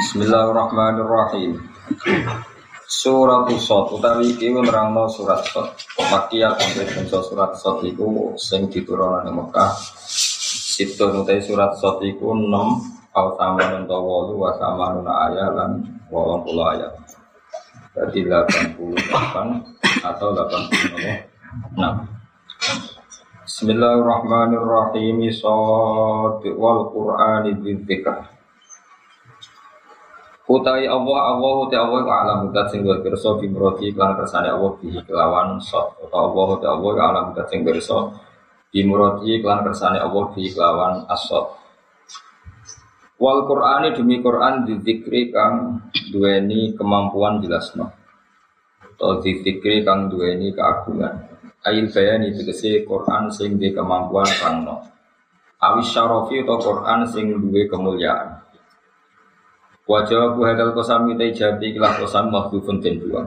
Bismillahirrahmanirrahim. Surat Sot utawi iki nerangno surat Sot. Makiyah sampai bangsa surat Sot iku sing diturunkan ing Mekah. Situ nutai surat Sot iku 6 au sama nento wolu wa sama nuna ayat lan puluh ayat. Jadi 88 atau 86. Bismillahirrahmanirrahim. Sot wal Qur'ani dzikr. Utai Allah Allah utai Allah alam mudat sing gue kerso bimroti klan kersane Allah bihi kelawan sot atau Allah utai Allah alam mudat sing kerso bimroti klan kersane Allah bihi kelawan asot. Wal Qur'ani demi Qur'an dizikri kang duweni kemampuan jelasno atau dizikri kang duweni keagungan. Ail bayani tegese Qur'an sing di kemampuan kangno. Awis syarofi atau Qur'an sing duwe kemuliaan. Wajah bu hadal kosam kita ijabi kilah kosam mahbubun den buang.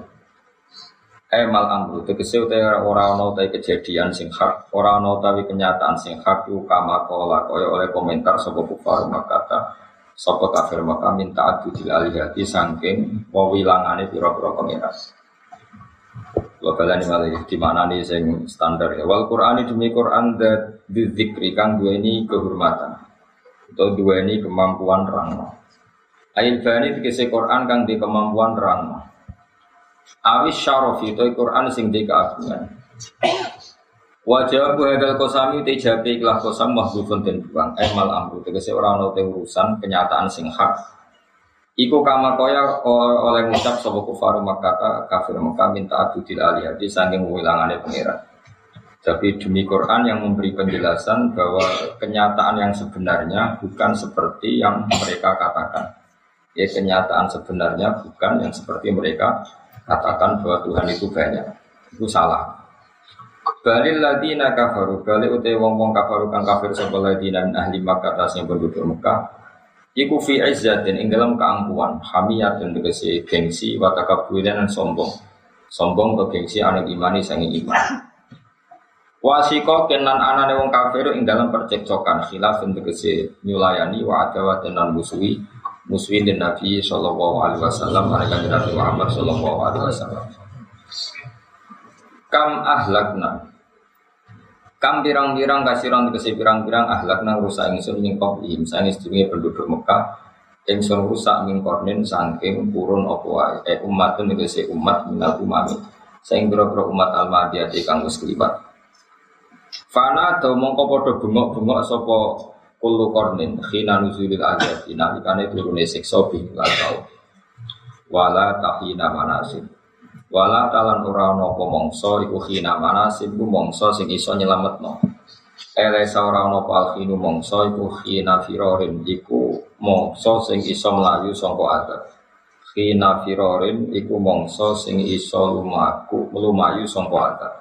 Emal amru tegese utai ora ana utai kejadian sing hak, ora ana utawi kenyataan sing hak kama kola kaya oleh komentar sapa kufar makata sapa kafir maka minta adu dil alihati saking wawilangane pira-pira pengiras. Balani malih di mana nih sing standar ya. Wal Qur'an demi Qur'an dat dzikri kang duweni kehormatan atau duweni kemampuan rangno. Ail bani dikese Quran kang di kemampuan terang. Awis syaraf itu Quran sing di keagungan. Wajah bu hadal kosami te jabe ikhlas kosam mahbubun den buang. Emal amru tegese ora ono te urusan kenyataan sing hak. Iku kama koya oleh ngucap sapa kufar Makkah kafir Makkah minta adu til aliyati saking wilangane pangeran. Tapi demi Quran yang memberi penjelasan bahwa kenyataan yang sebenarnya bukan seperti yang mereka katakan ya kenyataan sebenarnya bukan yang seperti mereka katakan bahwa Tuhan itu banyak. Itu salah. Balil ladina kafaru. Balil utai wong wong kafaru kang kafir Sopo ladina min ahli Makkah yang penduduk Mekah. Iku fi izzatin ing dalam keangkuhan. Hamiyatun tegesi gengsi Watakabudan dan sombong. Sombong ke gengsi anu imani sangi iman. Wasiko kenan anane wong kafir ing dalam percekcokan. Khilaf tegesi nyulayani wa adawat dan musuhi muswin dan Nabi Shallallahu Alaihi Wasallam mereka Nabi Muhammad Shallallahu Alaihi Wasallam. Kam ahlakna. Kam pirang-pirang kasiran kesi pirang-pirang ahlakna rusak ingsun nyingkop im sang istri penduduk Mekah ingsun rusak mingkornin sangking purun opo eh umatun kesi umat minal umami. Saing biro-biro umat al-madiyah kang wis kelibat Fana atau mongko podo bengok-bengok sopo kullu kornin khina nuzulil ayat nalikane turune siksa bi tau. Wala tahina manasib wala talan ora ana apa mangsa iku khina manasib ku mangsa sing iso nyelametno. Ele ora ana apa alkhinu mangsa iku khina firorin iku mangsa sing iso mlayu saka adat khina firorin iku mangsa sing iso lumaku lumayu saka adat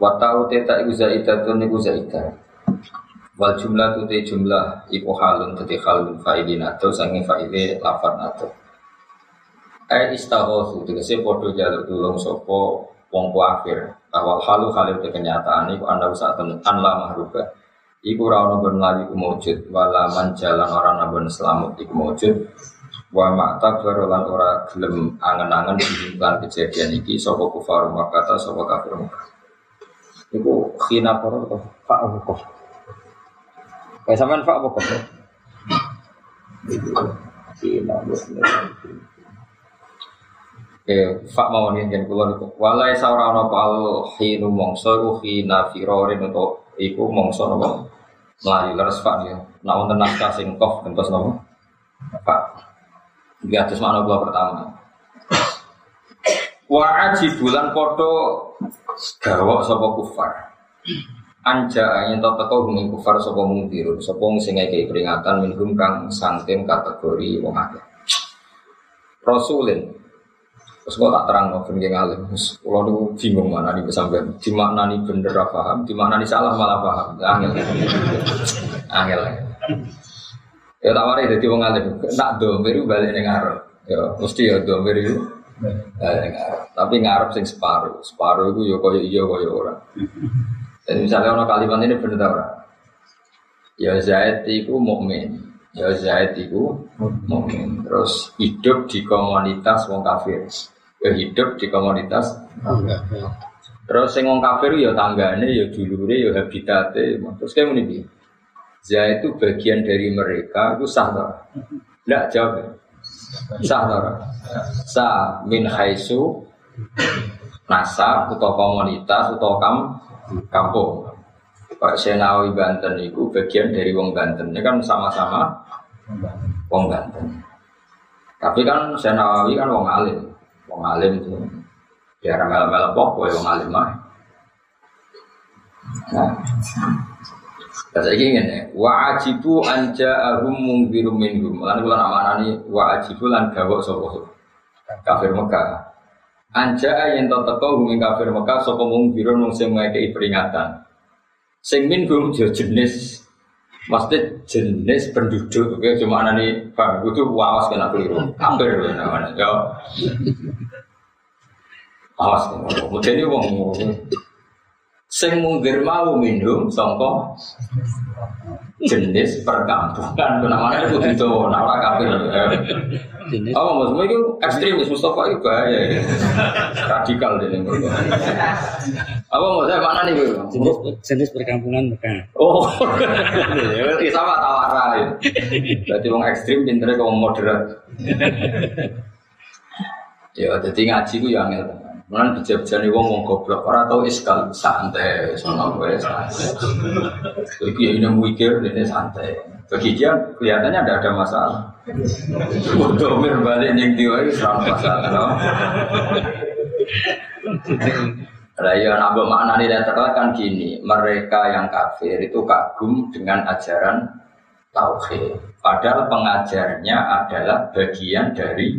wa ta'u teta iku zaidatun iku zaidah Wal jumlah tu te jumlah iku halun teti halun fa'ilin atau sangin fa'ile lafad atau Ayat istaghosu tegese podo jalur tulung sopo wong kuafir awal halu halil te kenyataan iku anda usah an la mahruba. Iku rano berlari iku mewujud wala jalan orang nabon selamat iku mewujud wa ma'ta lan ora gelem angen-angen dihimplan kejadian iki sopo kufar makata sopo kafir makata iku khina poro pak Kayak sampean pak apa kok? Eh, fak mau nih jangan keluar itu. Walai saura no pal hinu mongso iku hina firorin untuk iku mongso nopo melari leres pak ya. Nak wonten naskah sing kof gentos nopo. Pak. Iki atus makna kula pertama. Wa aji bulan podo gawok sapa kufar anja yang tak teko humi kufar sopo mungkiru sopo sing ngekei peringatan minhum kang sangtim kategori wong akeh. Rasulin. Terus tak terang no ben ngalim kalau nu bingung mana nih sampai di mana nih bener paham di mana nih salah malah paham. Angel. Angel. Ya tak warai jadi wong alim tak do beru balik ngarep. Ya mesti ya do beru tapi ngarep sing separuh. Separuh itu yo ya koyo iya koyo ora jadi misalnya orang kalimat ini benar orang. Ya Zaid itu mukmin. Ya Zaid itu mukmin. Terus hidup di komunitas wong kafir. Ya hidup di komunitas Terus sing wong kafir ya tanggane ya dulure ya habitate. Terus kayak ngene Zaid itu bagian dari mereka itu sah tak? Tidak jawab. Sah tak? Sah min haisu nasa atau komunitas atau kam kampung. Pak Senawi Banten itu bagian dari wong Banten. Ini kan sama-sama wong Banten. Tapi kan Senawi kan wong alim. Wong alim itu ya mel-mel pokok wong alim mah. Nah, Kata ini ngene, wa ajibu anja ahum mungbirum minhum. Kula amanani wa ajibu lan gawok sapa kafir Mekah. Anja yen to teko hum kafir Mekah sapa mungbirum sing ngekeki peringatan. Sing minhum yo jenis Maksudnya jenis penduduk, oke, cuma anani bang, itu wawas kena keliru, kafir namanya, ya. Awas, kemudian ini wong sing mungkir mau minum songko jenis perkampungan. Namanya itu itu nama kafir. Oh maksudnya itu ekstremis Mustafa itu bahaya radikal deh apa maksudnya mana nih jenis, jenis perkampungan bukan oh. Ya sama tawara berarti orang ekstrim pinternya kaum moderat. Ya jadi ngaji itu yang angel Mana nih wong wong goblok, orang tahu iskal santai, sama gue santai. Jadi ya ini mikir ini santai. Bagi dia kelihatannya tidak ada masalah. Untuk berbalik yang dia itu serang masalah. No? Nah, ya nambah makna ini kan gini, mereka yang kafir itu kagum dengan ajaran tauhid. Padahal pengajarnya adalah bagian dari.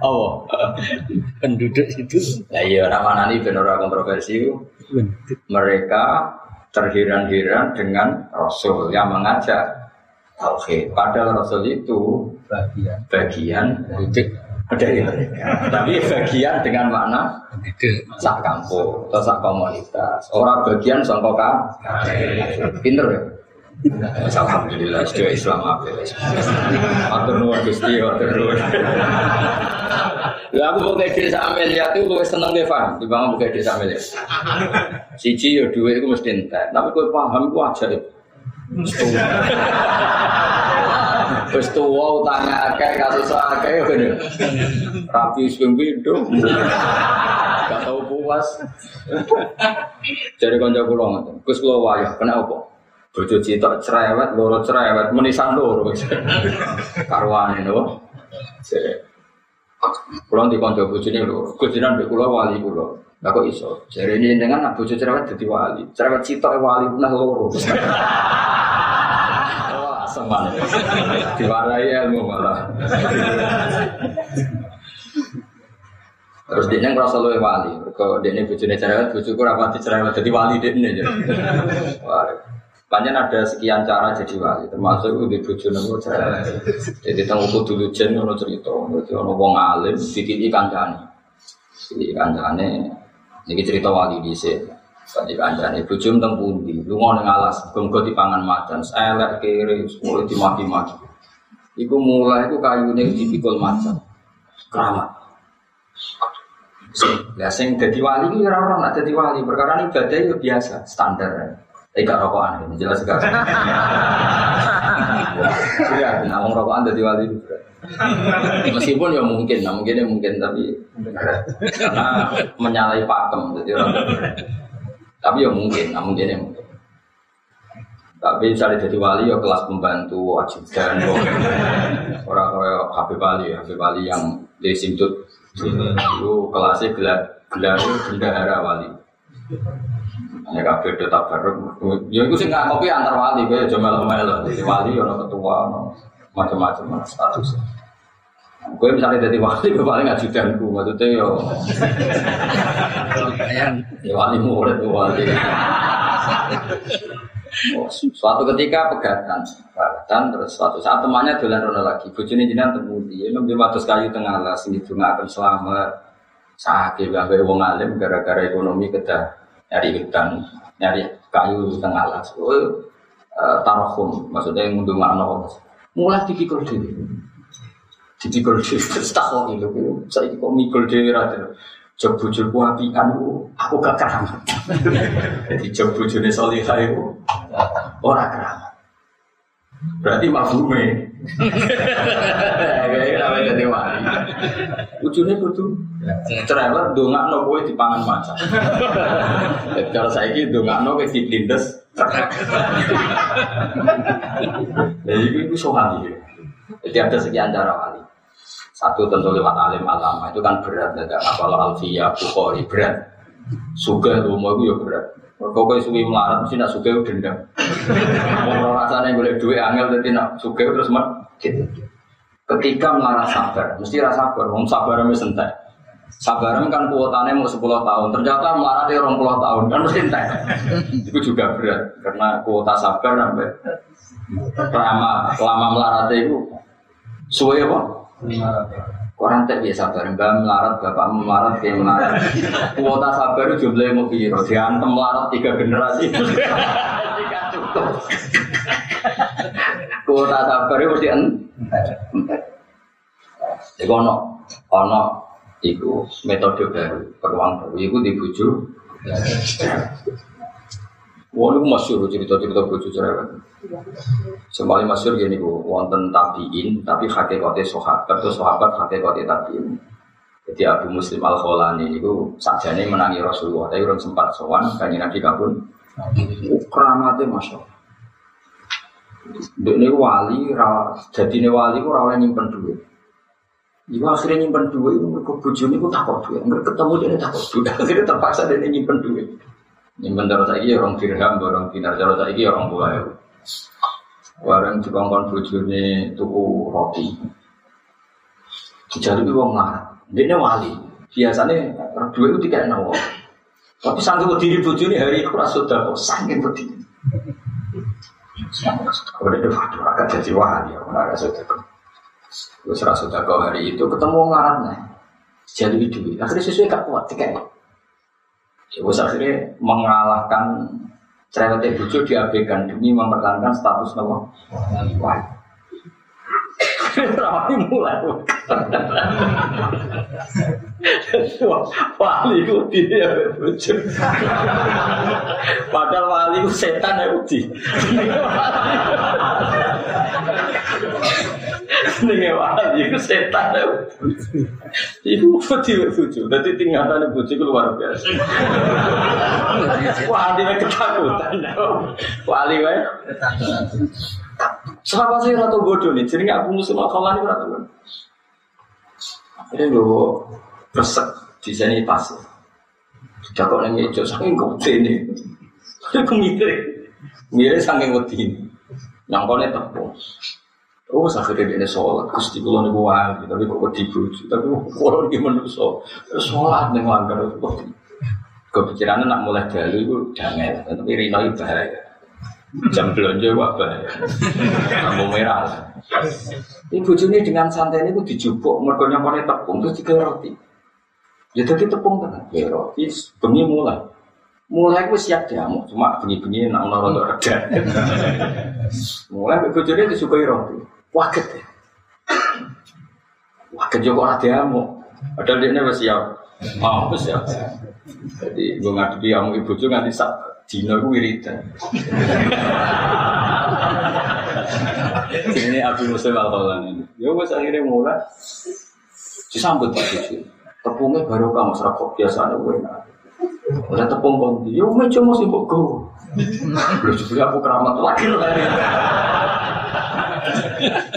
Oh, penduduk itu. Ya iya, nama nani benar kontroversi. Mereka terheran-heran dengan Rasul yang mengajak tauhid. Padahal Rasul itu bagian bagian dari mereka. Tapi bagian dengan makna sak kampung atau sak komunitas. Orang bagian sangka Pinter ya. Alhamdulillah, sudah Islam apa? Atur nuwun Gusti, atur nuwun. Ya aku pakai desa Amelia itu gue seneng deh paham, di bawah pakai desa Amelia. Siji ya dua itu mesti entek, tapi gue paham gue aja itu. Wis tuwa utangnya akeh kasus akeh ngene. Rapi sing pindho. Gak tau puas. Jadi kanca kula ngoten. Gus kula wayah, kenapa? Bojo citok cerewet, loro cerewet, menisan loro. Karwane no. Kulo di kanca bojone loro. Kujinan mbek kula wali kula. Lah kok iso? Jare ini dengan nak bojo cerewet dadi wali. Cerewet citok wali punah loro. Wah. Diwarai ilmu malah. Terus dia yang merasa lebih wali. Kalau dia ini bojone cerewet, bojoku rapati cerewet jadi wali dia ini. Wah. Panjang ada sekian cara jadi wali, termasuk di bojo nopo cara. Jadi tahu dulu jen nopo cerita, jadi ono wong alim, bikin ikan jani, ikan jani. Ini cerita wali di sini. Tadi kancane bojo teng pundi, lunga ning alas, bengko dipangan macan, elek kiri, mulai dimaki-maki. Iku mulai iku kayune dipikul macan. Keramat. Ya sing dadi wali iki ora ora nak dadi wali, perkara ibadah itu biasa, standar. Eh gak rokokan, ini jelas gak. Iya, ngomong rokokan jadi wali Meskipun ya mungkin, nah mungkin ya mungkin tapi karena menyalahi pakem jadi orang. Tapi ya mungkin, nah mungkin ya mungkin. Tapi misalnya jadi wali ya kelas pembantu wajib dan orang kayak Habib Wali, Habib Wali yang di Simtut itu kelasnya gelar gelar bendahara wali. Ya kabeh do tabaruk. Ya iku sing kopi antar wali kowe aja melo-melo. Dadi wali ono ketua ono macam-macam status. Gue misalnya jadi wali, gue paling ajudanku, maksudnya yo. Ya wali murid gue wali. Suatu ketika pegatan, pegatan terus suatu saat temannya dolan rono lagi, bujuni jinan temu dia, ngambil matus kayu tengah las, ini juga akan selamat, sakit, gak wong alim gara-gara ekonomi kedah nyari hutan nyari kayu tengah alas. Oh, uh, tarohum, maksudnya yang untuk makna Mulai dipikul dhewe. Dipikul dhewe terus tak kok lho saya kok mikul dhewe ra Jog bojoku apikan aku gak keramat. Jadi jog bojone salihah iku ora keramat. Berarti mafhume. Kayak jadi wali. Ujungnya kudu cerewet dongakno kowe dipangan macan. Kalau saya gitu dongakno kowe diplindes. Jadi itu sohani. Jadi ada sekian cara wali. Satu tentu lewat alim alama itu kan berat. Tidak apalagi alfiyah, bukhori berat. Suga rumah itu ya berat. Kau suwi melarat mesti nak suka dendam. Mau rasanya boleh duit angel jadi nak suka terus mat. Ketika melarat sabar, mesti rasa sabar. Mau sabar mesti sentai. Sabar kan kuotanya mau 10 tahun. Ternyata melarat dia orang puluh tahun kan mesti entek. Itu juga berat karena kuota sabar sampai lama lama melarat itu suwe apa? Orang tak biasa bareng, mbak melarat, bapak melarat, kayak melarat. Kuota sabar itu jumlahnya mau biro, diantem melarat tiga generasi. Tidak cukup. Kuota sabar itu mesti entek. Jadi ono, ono, itu metode baru, peruang baru, itu dibuju. Wah, itu masyur cerita-cerita buju cerewet. Sembali masyur gini bu, wonten tabiin, tapi hakikatnya sahabat, atau sahabat hakikatnya tabiin. Jadi Abu Muslim Al Kholani itu sajane menangi Rasulullah, tapi orang sempat sowan, kanji Nabi kabun. Keramatnya masya Allah. Ini wali, jadi ini wali itu rawat nyimpen duit. Iku akhirnya nyimpen duit, itu mereka bujuni itu takut duit. Mereka ketemu dia takut duit, akhirnya terpaksa dia nyimpen duit. Nyimpen terus lagi orang dirham, orang dinar terus lagi orang buah. Warang dikongkon bojone tuku roti. Dijaluk wong marah. Dia wali. Biasanya dua itu tidak nawa. Tapi sanggup diri bojone hari itu rasa sudah kok saking berdiri. Kalau itu waduh agak jadi wali, aku nggak sudah kok. Gue serasa sudah kau hari itu ketemu ngaratnya. Jadi duit. Akhirnya sesuai gak kuat tiket. Coba akhirnya mengalahkan cerewet bucu diabaikan demi mempertahankan status nama wali. Rawani mulai. wali itu dia bucu. Padahal wali itu setan ya uji. Nih wali itu setan. Iku putih bucu. Jadi tinggalan bucu itu luar biasa. Wali itu ketakutan. Wali itu Siapa sih ratu bodoh nih? Jadi aku musuh kalau ini ratu bodoh. Akhirnya gue resek di sini pas. Tidak kok nanya hijau saking gede ini. Aku mikir, mikir saking ini. Yang kau nih tepung. Oh, akhirnya dia sholat, gusti kulo nih wali, tapi kok wedi bojo, tapi kulo nih manusia, sholat nih wangkar itu. Kepikirannya nak mulai dulu itu jangan, tapi Rino itu bahaya. Jam belanja wak bahaya. Lampu merah. Ibu bojone dengan santai ini dijupuk, mergo nyopone tepung terus tiga roti. Ya tadi tepung kan, ya roti, bengi mulai. Mulai aku siap diamuk, cuma bengi-bengi nak rada reda. Mulai bojone disukai roti. Waget ya. Waget yo kok ora diamuk. Padahal dia wis siap. Mau siap. Jadi gue ngadepi kamu ibu juga nganti sak dino gue wiridan. Ini Abu Muslim al ini. Ya gue akhirnya mulai disambut Pak Cucu. Tepungnya baru kamu serakok biasa gue Udah tepung kondi, ya gue cuma sih kok gue. Juga aku keramat lagi lagi.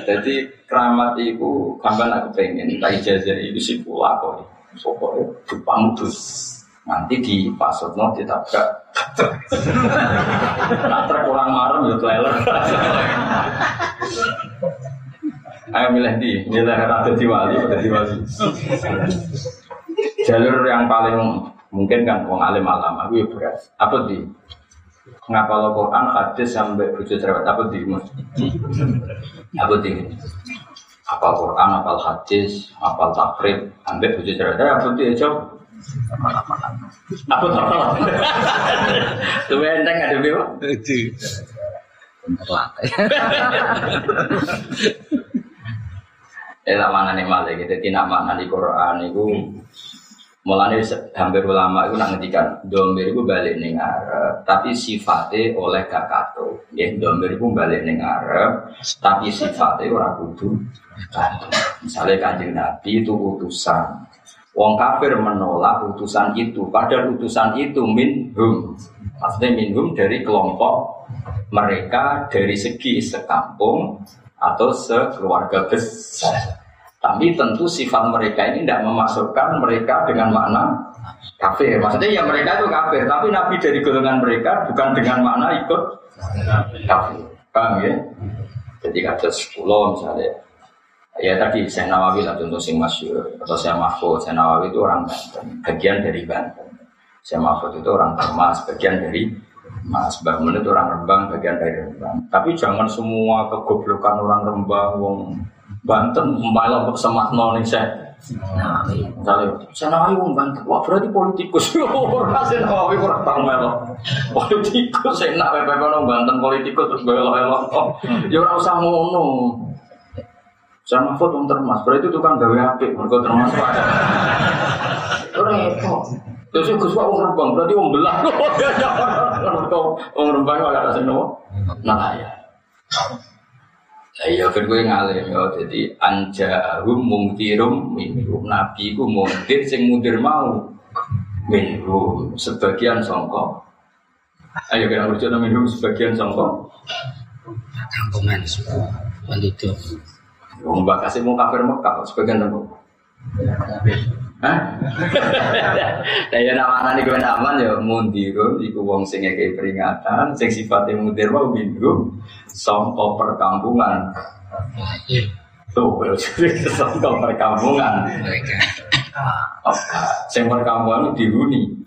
Jadi keramat itu kapan aku pengen, tak ijazah itu sih pula kok. Pokoknya Jepang tuh nanti di pasut no ditabrak. Nah terkurang marem ya trailer ayo milih di milih ratu di wali atau di wali jalur yang paling mungkin kan wong alim alam aku ya berat apa di ngapal Quran hadis sampai bujuk cerewet apa di apa di apal Quran apal hadis apal takrib sampai bujuk cerewet apa di jauh Apa apa? Tuh enteng ada. Itu. Terlatih. Eh mana nih malah gitu. Tidak mana di Quran itu Mulanya hampir ulama itu nak ngetikan domir itu balik ning tapi sifatnya oleh kato. Ya, domir itu balik ning tapi sifatnya orang kudu kato. Misalnya kanjeng Nabi itu utusan, Wong kafir menolak utusan itu, padahal utusan itu minhum. Maksudnya minhum dari kelompok mereka dari segi sekampung atau sekeluarga besar. Tapi tentu sifat mereka ini tidak memasukkan mereka dengan makna kafir. Maksudnya ya mereka itu kafir, tapi Nabi dari golongan mereka bukan dengan makna ikut kafir. Paham ya? Jadi ada sepuluh misalnya. Ya tadi saya Nawawi lah contoh sing masyur atau saya Mahfud. Saya Nawawi itu orang Banten, bagian dari Banten. Saya Mahfud itu orang Termas, bagian dari Mas Bangun itu orang Rembang, bagian dari Rembang. Tapi jangan semua kegoblokan orang Rembang, wong Banten malah untuk semakno nih saya. Saya nawawi wong Banten, wah berarti politikus. Orang saya nawawi kurang tahu melo. Politikus, saya nak pepe kono Banten politikus terus belok belok. Ya orang usah ngono. Saya mahfud wong termas, berarti itu kan gawe apik, mereka termas pada. Repot. Terus ya Gus wong rembang, berarti wong belah. Mereka wong rembang ora ada sing. Nah ya. Iya kan gue ngalim ya, jadi anjahum mungtirum minhum nabi ku mungtir sing muntir mau minhum sebagian songko. Ayo kita berjalan minhum sebagian songko. Kampungan semua. Penduduk. Mbak kasih mau kafir Mekah sebagian songko. Hah? Nah ya nama nih gue aman ya mundirun, iku wong sing ngekei peringatan, sing sifatnya mundir mau minhum songko perkampungan. Tuh, jadi songko perkampungan. Sing perkampungan dihuni.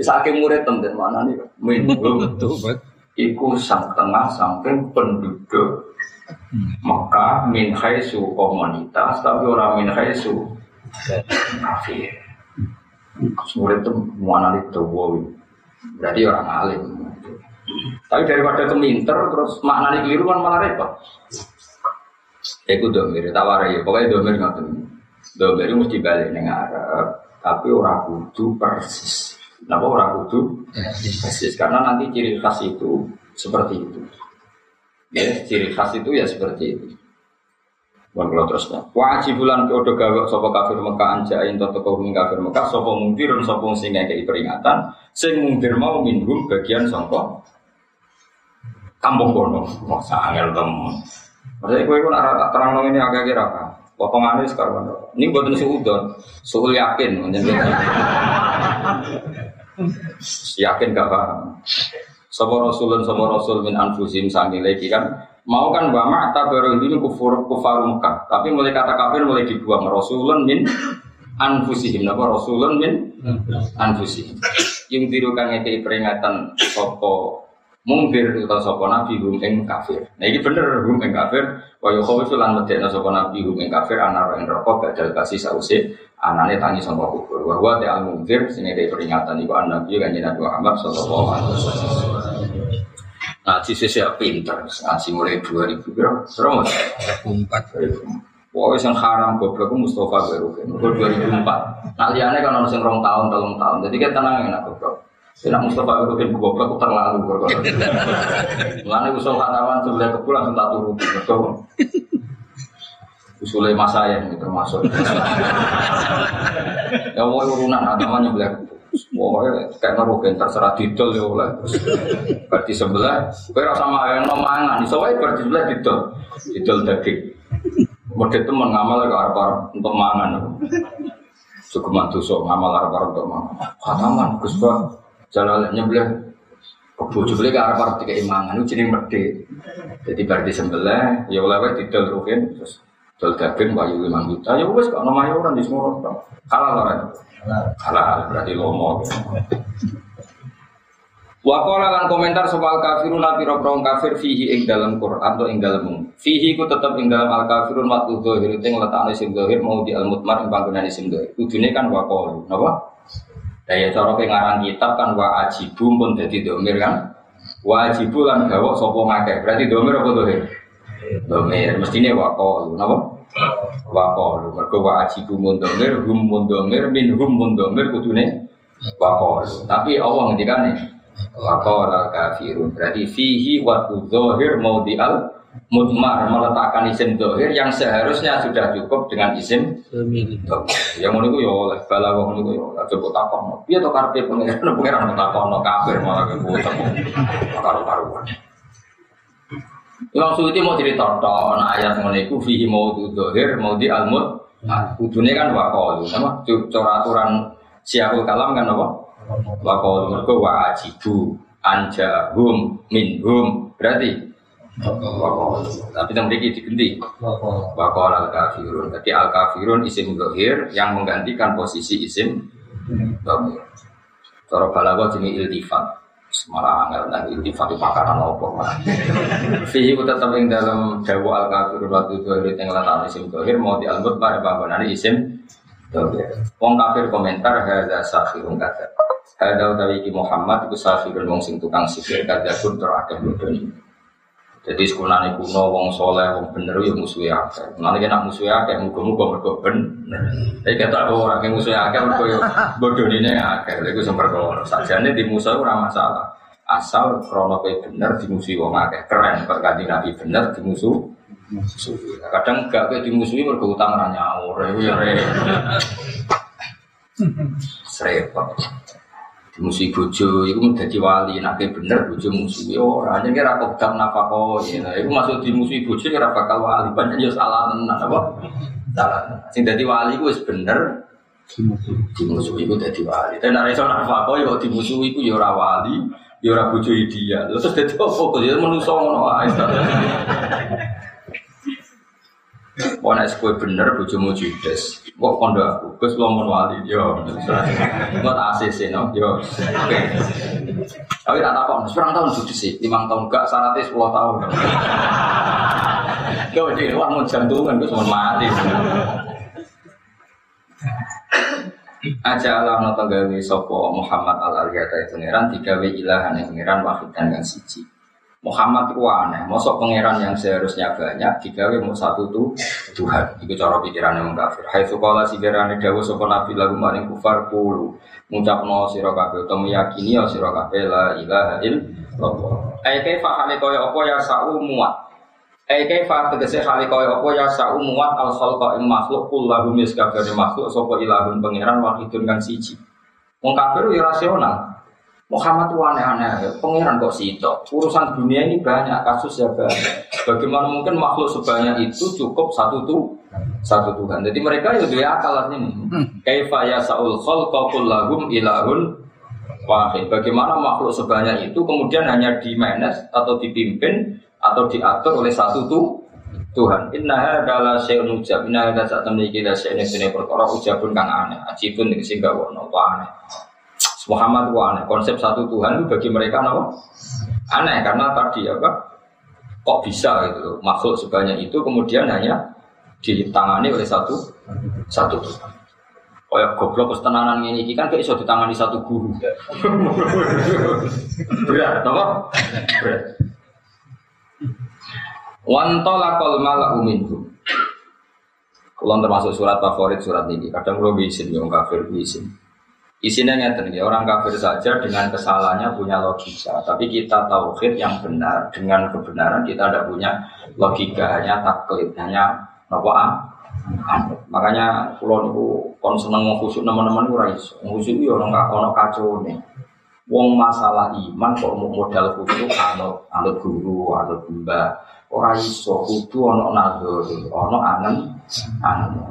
Saking murid temen mana nih? Bet. iku sang tengah samping penduduk Mekah min khaisu komunitas tapi orang min khaisu kafir. Murid itu mana itu berarti orang alim. Tapi daripada keminter terus maknanya keliru kan malah repot. Iku domir, tawar ya, pokoknya domir nggak Domir itu mesti balik neng Arab, tapi orang kudu persis. Kenapa orang kudu persis? Karena nanti ciri khas itu seperti itu. Ya, ciri khas itu ya seperti itu. Bukan kalau terusnya. Wajib bulan kode gawe sopo kafir Mekah anjain toto kau kafir Mekah sopo mungkir sopo sing ngekei peringatan sing mungkir mau minhum bagian songko kampung kono. Wah sangel temen. Maksudnya pun arah tak terang ini agak kira apa? Potongannya sekarang. Ini buat suudon, suul yakin. Yakin gak paham. Sopo rasulun sopo rasul min anfusim sangi lagi kan mau kan bahwa mata baru ini kufur kufar Mekah. Tapi mulai kata kafir mulai dibuang. Rasulun min anfusihim. Napa rasulun min anfusihim. Yang tiru kang peringatan sopo mungkir atau sopo nabi hum ing kafir. Nah ini bener hum ing kafir. Wa yukhawifu lan medekna sopo nabi hum ing kafir. Anar ing rokok badal kasih sause anane tangi sangka kubur wa huwa ta'al mungkir ngekei peringatan iku an nabi kan Nabi Muhammad sallallahu alaihi wasallam Ngaji sisi pinter, ngaji mulai 2000 berapa? Berapa? Empat. Pokoknya yang haram goblok itu Mustafa Berukin, itu 2004. Nah liane kan orang rong tahun, telung tahun, jadi kita tenang enak goblok. Tidak Mustafa Berukin goblok itu terlalu goblok. Lalu usul kataman sebelah kebul langsung tak turun, betul. Usulnya mas saya ini termasuk. ya mau urunan katamannya belah kebul. Pokoknya kayak ngerukin terserah didol ya oleh. Berarti sebelah, gue rasa sama yang nomangan, soalnya berarti sebelah didol, didol daging. Model teman ngamal ke arah untuk mangan. Cukup mantu so ngamal arah untuk mangan. Kataman, Gus Pak, jalan nyebelah. Kebu jebule ke arah tiga imangan, itu jadi merde. Jadi berarti sebelah, ya oleh didol rukin, terus daging, bayu lima juta, ya wes kalau namanya orang di semua Kalah lah. Kalah berarti lomo. Wakola lan komentar soal kafirun nabi robrong kafir fihi ing dalam Quran atau ing dalam fihi ku tetap ing dalam al kafirun waktu dohir itu yang letaknya isim dohir mau di al mutmar ing panggungan isim dohir. Ujungnya kan wakol, apa? Daya cara pengarang kitab kan wa ajibu pun jadi domir kan? Wa ajibu lan gawok sopo ngake. Berarti domir apa dohir? Domir. Mestinya wakol, apa? Wakol. Mereka wa ajibu mun domir, hum mun domir, min hum mun domir kudune wakol. Tapi Allah nih Wakor kafirun berarti fihi mau di al mutmar meletakkan isim dohir yang seharusnya sudah cukup dengan isim yang itu ya oleh bala wong itu ya coba takon dia tuh karpe pengiran pengiran takon kafir malah ke gue temu karu karuan Imam Suyuti mau cerita nah ayat mengenai fihi mau dohir mau di al mut Kudune kan wakol, nama cara aturan siapul kalam kan apa? Wakol mergo wa ajibu anjahum minhum berarti wakol. Tapi yang memiliki diganti wakol al kafirun. Jadi al kafirun isim dohir yang menggantikan posisi isim dohir. Cara balago jenis iltifat. Malah angel iltifat itu pakaran opo Fihi tetap yang dalam dawa al kafirun waktu dohir yang letak isim dohir mau di al mutbar bangunan isim dohir. Wong kafir komentar hadza sakhirun kata. Hadal utawi Muhammad iku safirun wong sing tukang sihir kadapun terakeh bodoni. Jadi sekolahnya kuno, wong soleh, wong bener, ya musuhnya akeh. Nanti kena musuhnya akeh, muka-muka mereka bener. Tapi kata ada orang yang musuhnya akeh, mereka ya bodoh ini akeh. Itu sumber kalau saja ini di musuh ora masalah. Asal krono bener dimusuhi wong akeh. Keren, berganti nabi bener dimusuh. Kadang gak kayak dimusuhi mereka utang itu ya repot musuh bojo itu menjadi wali nanti bener bojo musuh orang hanya kira kok gak nafako ya. Itu masuk di musuh bojo kira bakal wali banyak ya salah tenan apa? Salah sing jadi wali itu bener. Di musuh itu jadi wali. Tapi nek iso nafako ya di musuh itu ya ora wali ya ora bojo dia terus jadi apa kok ya menungso ngono wae Wah, nek kowe bener bojomu judes. Kok kondo aku, Gus lomon wali yo. Ngot ACC no yo. Oke. Tapi tak takon, sekarang tahun judes sih, lima tahun gak syaratnya sepuluh tahun. Kau jadi wah mau jantungan, gue cuma mati. Aja Allah nonton gawe sopo Muhammad al Ariyata itu pangeran tiga ilahan yang pangeran wahid dan yang siji. Muhammad itu aneh, mosok pangeran yang seharusnya banyak digawe mau satu tuh Tuhan. Itu cara pikiran yang kafir. Hai sekolah si gerane dawu sopo nabi lagu maring kufar kulu no sira kabeh utawa meyakini ya sira kabeh la ilaha illallah. Ai kaifa hale kaya apa ya sa'u muat. Ai kaifa tegese hale kaya apa ya sa'u muat al khalqa ing makhluk kullahu mis kabeh makhluk sapa ilahun pangeran wahidun kang siji. Wong kafir ya rasional. Muhammad itu aneh-aneh, pangeran kok situ. Urusan dunia ini banyak, kasus ya banyak. Bagaimana mungkin makhluk sebanyak itu cukup satu tuh satu Tuhan. Jadi mereka ya dia akal ini. Kaifa ya saul khalqa kullahum ilahun wahid. Bagaimana makhluk sebanyak itu kemudian hanya di manage atau dipimpin atau diatur oleh satu tuh Tuhan. Inna adalah syai'un ujab. Inna hadza saat memiliki syai'un ini perkara ujabun kang aneh. Ajibun sehingga wono aneh. Muhammad itu aneh. Konsep satu Tuhan itu bagi mereka apa? Aneh karena tadi apa? Kok bisa gitu makhluk sebanyak itu kemudian hanya ditangani oleh satu satu Tuhan. Ya goblok kesetenanan ini kan kayak iso ditangani satu guru. Berat, apa? Berat. Wantolakol malah uminhum. Kalau termasuk surat favorit surat ini, kadang lo bisin, yang kafir bisin. Isinya ngeten ya, orang kafir saja dengan kesalahannya punya logika. Tapi kita tauhid yang benar dengan kebenaran kita tidak punya logika, hanya taklid, hanya apa? Makanya pulau niku kon seneng khusyuk teman-teman ora iso. Khusyuk yo orang ono nih. Wong masalah iman kok modal khusyuk anut anut guru, anut mbah. Ora iso kudu ono nazar, ono anen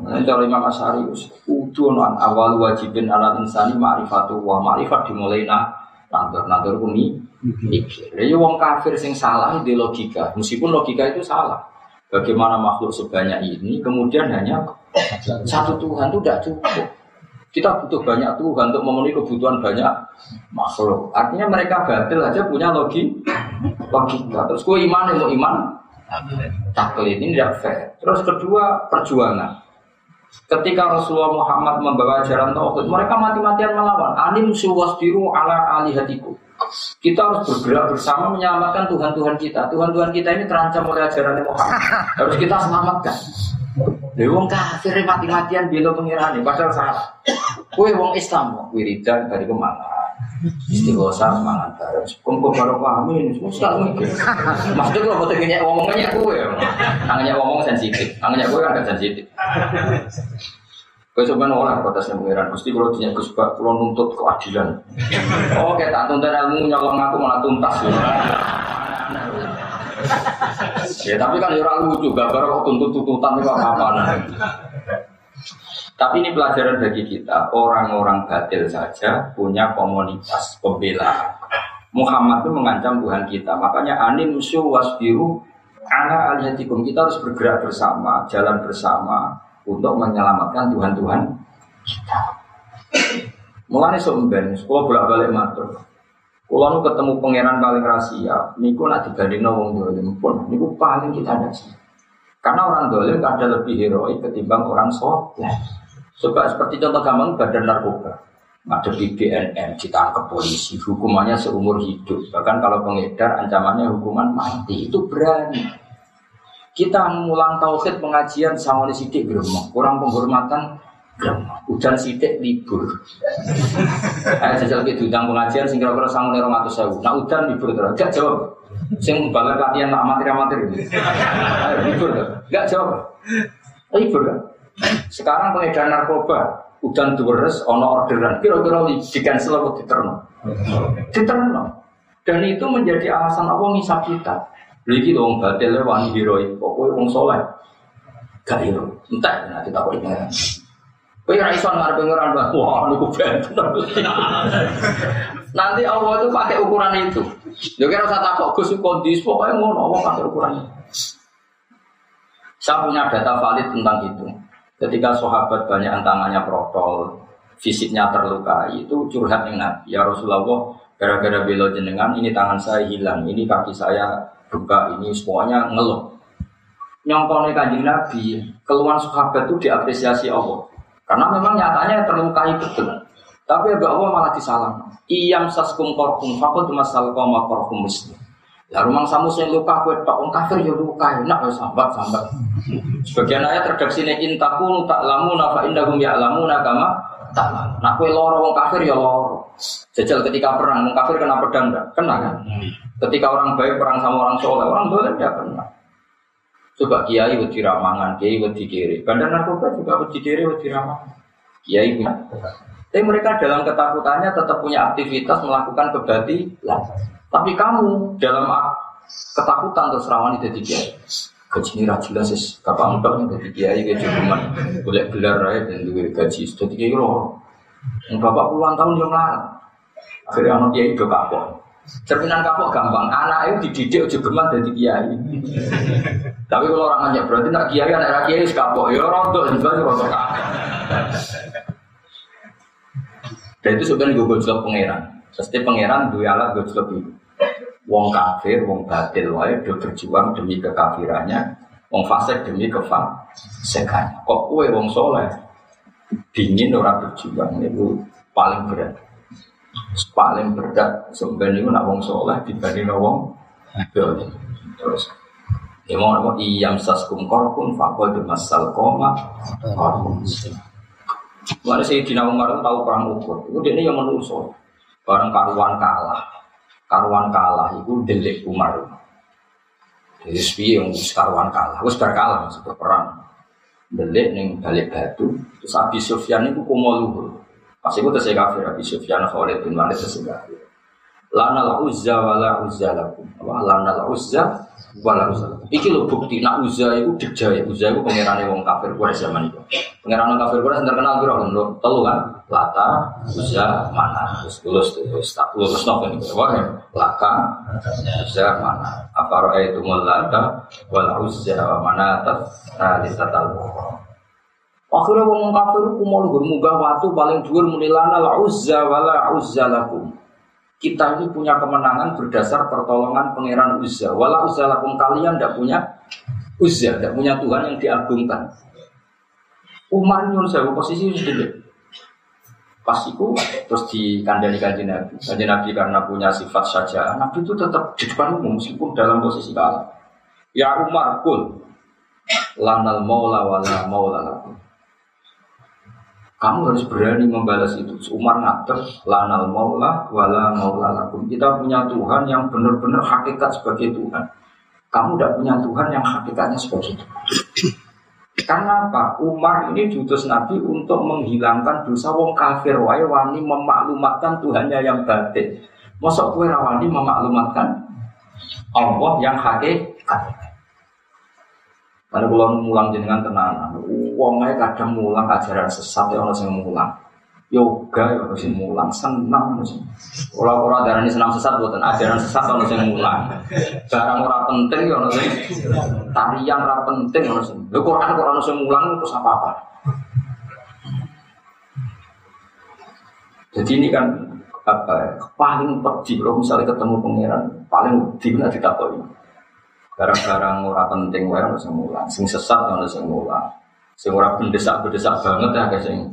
ini cara Imam Asyari kudu non awal wajibin ala insani ma'rifatu wa ma'rifat dimulai na nandur nandur kumi mikir. Ya wong kafir sing salah di logika, meskipun logika itu salah. Bagaimana makhluk sebanyak ini kemudian hanya satu Tuhan itu tidak cukup. Kita butuh banyak Tuhan untuk memenuhi kebutuhan banyak makhluk. Artinya mereka batil aja punya logi logika. Terus gue iman mau iman taklid ini tidak fair. Terus kedua perjuangan. Ketika Rasulullah Muhammad membawa ajaran tauhid, mereka mati-matian melawan. Anim suwasdiru ala alihatiku. Kita harus bergerak bersama menyelamatkan Tuhan-Tuhan kita. Tuhan-Tuhan kita ini terancam oleh ajaran Muhammad. Harus kita selamatkan. Lha wong kafir mati-matian bela pengirane padahal salah. Kowe wong Islam wiridan dari ke mana? Istighosa mangan bareng. Kumpul karo pahami ini mikir. Maksudnya kalau boten nyek ngomongnya kowe. Nangnya ngomong sensitif. Nangnya kowe kan sensitif. Kowe coba nolak protes yang pengiran. Mesti kalau punya Gus Bak, kalau nuntut keadilan. Oh, tak tuntut ilmu nyolong aku malah tuntas. ya tapi kan ya orang lucu, gak kok tuntut tuntutan itu apa apa Tapi ini pelajaran bagi kita, orang-orang batil saja punya komunitas pembelaan. Muhammad itu mengancam Tuhan kita, makanya anim su wasbiru ala aliyatikum kita harus bergerak bersama, jalan bersama untuk menyelamatkan Tuhan-Tuhan kita. Mulai somben, sekolah bolak-balik matur. Kalau nu ketemu pangeran paling rahasia, niku nak dibanding wong dolim pun, niku paling kita ada sih. Karena orang dolim ada lebih heroik ketimbang orang soleh. Coba seperti contoh gampang badan narkoba. Ada di BNN, ditangkap polisi, hukumannya seumur hidup. Bahkan kalau pengedar ancamannya hukuman mati, itu berani. Kita ngulang tauhid pengajian sama di sidik kurang penghormatan Hujan sidik libur. Ayo jajal ke diundang pengajian sing kira-kira lima ratus sewu. Nah hujan libur terus. Gak jawab. Sing balik latihan tak amatir amatir ini. Libur terus. Gak jawab. Libur kan. Sekarang pengedar narkoba. Hujan deres, ono orderan. Kira-kira di cancel atau diterno. Diterno. Dan itu menjadi alasan apa ngisap kita. Lagi dong batilnya wani heroik. Pokoknya wong soleh. Gak hero. Entah nanti tak boleh Kowe ora iso ngarep pengiran wah niku benten. Nanti Allah itu pakai ukuran itu. Yo kira usah takok Gus kondisi pokoknya ngono Allah pakai ukuran itu. Saya punya data valid tentang itu. Ketika sahabat banyak tangannya protol, fisiknya terluka, itu curhat dengan. Ya Rasulullah, gara-gara belo jenengan, ini tangan saya hilang, ini kaki saya buka, ini semuanya ngeluh. Nyongkone kanjeng Nabi, keluhan sahabat itu diapresiasi Allah. Karena memang nyatanya terlukai betul. Tapi ya Allah malah disalam. Iyam saskum korkum fakut masal koma korkum muslim. Ya rumah samu sing luka kue tok kafir ya luka enak ya sambat sambat. Sebagian ayat redaksi ini intaku tak lamu nafa indahum ya lamu nakama tak lamu. Nah kue loro wong kafir ya loro. Jajal ketika perang wong kafir kena pedang enggak? Kena kan? Ketika orang baik perang sama orang soleh orang boleh tidak kena. Coba kiai wedi ramangan, kiai wedi kiri. Bandar narkoba juga wedi kiri, wedi ramangan. Kiai punya. Tapi mereka dalam ketakutannya tetap punya aktivitas melakukan kebatilan. Tapi kamu dalam ketakutan terus rawan itu kiai. Gaji ini jelas sih, kapan enggak nih gaji kiai cuma boleh gelar raya dan juga gaji jadi kiai loh. Bapak puluhan tahun yang lalu, akhirnya anak kiai itu kapok. Cerminan kapok gampang, anak itu dididik udah geman dari kiai. Tapi kalau orang nanya berarti nak kiai anak kiai kapok, ya rontok juga sih rontok Dan itu sebenarnya gue gojlok pangeran. Setiap pangeran dua alat gojlok itu. Wong kafir, wong batil wae do berjuang demi kekafirannya, wong fasik demi kefasikannya. Kok kue wong soleh? Dingin orang berjuang itu paling berat. Paling berat sebenarnya itu nak wong soleh dibanding wong dolim terus ya mau apa iyam saskum korkum fakol di masal koma korkum Mana sih di Nawang tahu perang ukur itu dia yang menusuk bareng karuan kalah karuan kalah itu delik Umar jadi sepi yang karuan kalah harus berkalah sebab perang delik neng balik batu terus Abi Sufyan itu kumoluhur Pas itu terus kafir Abi Sufyan Khalid bin Walid terus kafir. Lana la uzza wa la uzza lakum. Apa lana la uzza wa la uzza lakum. Iki lho bukti nak uzza itu dijaya. Uzza itu pangerane wong kafir Quraisy zaman itu. Pangeran kafir Quraisy terkenal piro lho? Telu kan? Lata, Uzza, Mana. Terus lulus terus tak lulus nopo niku. Wah, Laka, Uzza, Mana. Apa roa itu mulata wal wa mana tas nah di Akhirnya wong kafir ku mau luhur munggah watu paling dhuwur muni lana la uzza wala uzza lakum. Kita ini punya kemenangan berdasar pertolongan pangeran Uzza. Wala uzza lakum kalian tidak punya Uzza, tidak punya Tuhan yang diagungkan. Umar nyuruh saya posisi sedikit. Pas itu terus di kandani kanjeng Nabi. Kanjeng Nabi karena punya sifat saja, Nabi itu tetap di depan umum meskipun dalam posisi kalah. Ya Umar kul lanal maula wala maula lakum. Kamu harus berani membalas itu. Umar ngatur lanal maula wala maula lakum. Kita punya Tuhan yang benar-benar hakikat sebagai Tuhan. Kamu tidak punya Tuhan yang hakikatnya sebagai Tuhan. Karena apa? Umar ini diutus Nabi untuk menghilangkan dosa wong kafir wae wani memaklumatkan Tuhannya yang batin. Mosok kue rawani memaklumatkan Allah yang hakikat. Kalau mulang jenengan tenanan, uangnya kadang mulang ajaran sesat ya orang yang mulang. Yoga ya orang yang mulang, sih. Kalau orang darah ini senang sesat buatan ajaran sesat orang yang mulang. Barang orang penting ya orang yang tarian orang penting orang yang. Lo Quran Quran yang mulang itu apa apa? Jadi ini kan apa ya, paling pedih kalau misalnya ketemu pangeran paling pedih nanti ditakoi barang-barang ora penting wae sing mulang, sing sesat sing mulang. Sing ora bendesak-bendesak banget ya guys sing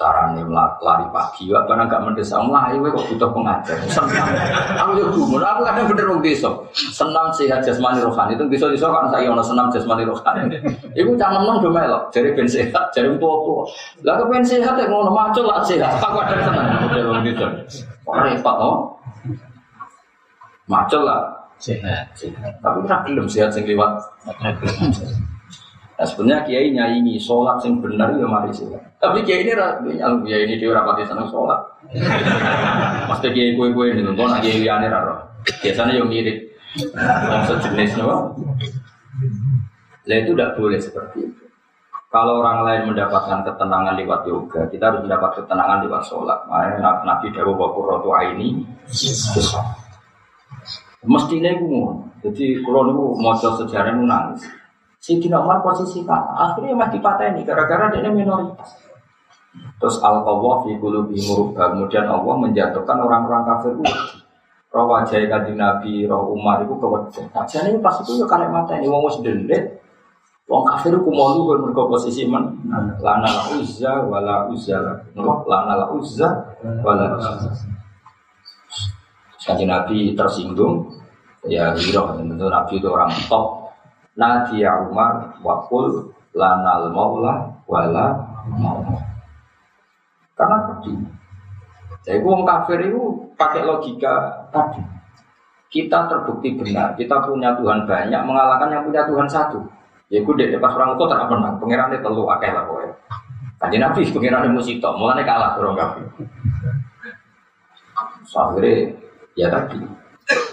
carane lari pagi apa enggak mendesak mulai wae kok butuh pengajar. Senang. Aku yo gumun, aku kadang bener wong desa. Senam sehat jasmani rohani itu desa-desa kan saya ono senam jasmani rohani. Iku cah nemen do melok, jare ben sehat, jare tua-tua. Lah kok ben sehat ya ngono macul lah sehat. Aku ada seneng model wong desa. Repot oh. Macul lah sehat. Tapi tak belum sehat sing liwat. Nah, sebenarnya kiai nyanyi sholat sing benar ya mari sih. Tapi kiai ini nyaluk kiai ini dia rapati seneng sholat. Pasti kiai kue kue ini nonton kiai liane raro. Biasanya yang mirip yang sejenis no. Lah itu tidak boleh seperti itu. Kalau orang lain mendapatkan ketenangan lewat yoga, kita harus mendapat ketenangan lewat sholat. Makanya Nabi Dawu Bakur Rotu ini, Mestinya itu Jadi kalau niku mau sejarah nangis. Si Umar posisi kan, akhirnya mati ini gara-gara dia minoritas. Terus al qawwah fi qulubi. Kemudian Allah menjatuhkan orang-orang kafir itu. Roh wajah kanjeng Nabi, roh Umar itu kewajah. Kajian ini pas itu ya karek mata ini wong wis dendet. Wong kafir ku mau lu mergo posisi men. Lana la uzza wala uzza la. Lana la uzza wala uzza. Kanjeng Nabi tersinggung, ya hiro tentu Nabi itu orang top. Nadia Umar wakul lanal maula wala maula. Karena tadi, jadi orang kafir itu pakai logika tadi. Kita terbukti benar, kita punya Tuhan banyak mengalahkan yang punya Tuhan satu. Ya gue deh pas orang itu tak pernah, pengirannya telu akeh lah pokoknya. Tadi Nabi pengirannya musito, mulanya kalah orang kafir. Akhirnya Ya tadi,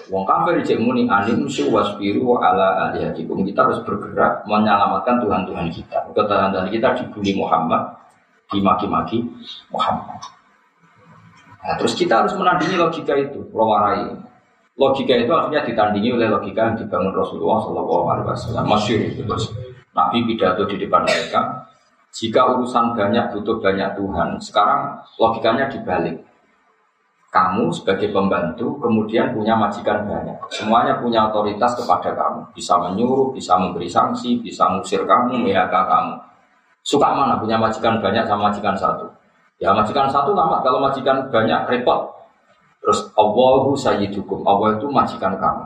Wong kafir cek muni anim su wasbiru ala alihatikum. Kita harus bergerak menyelamatkan Tuhan-Tuhan kita. Tuhan-Tuhan kita dibully Muhammad, dimaki-maki Muhammad. Nah, terus kita harus menandingi logika itu, rawarai. Logika itu akhirnya ditandingi oleh logika yang dibangun Rasulullah Shallallahu Alaihi Wasallam. Masyur itu terus Nabi pidato di depan mereka. Jika urusan banyak butuh banyak Tuhan, sekarang logikanya dibalik kamu sebagai pembantu kemudian punya majikan banyak. Semuanya punya otoritas kepada kamu. Bisa menyuruh, bisa memberi sanksi, bisa mengusir kamu, PHK kamu. Suka mana punya majikan banyak sama majikan satu? Ya majikan satu lama, kalau majikan banyak repot. Terus Allahu sayyidukum, Allah itu majikan kamu.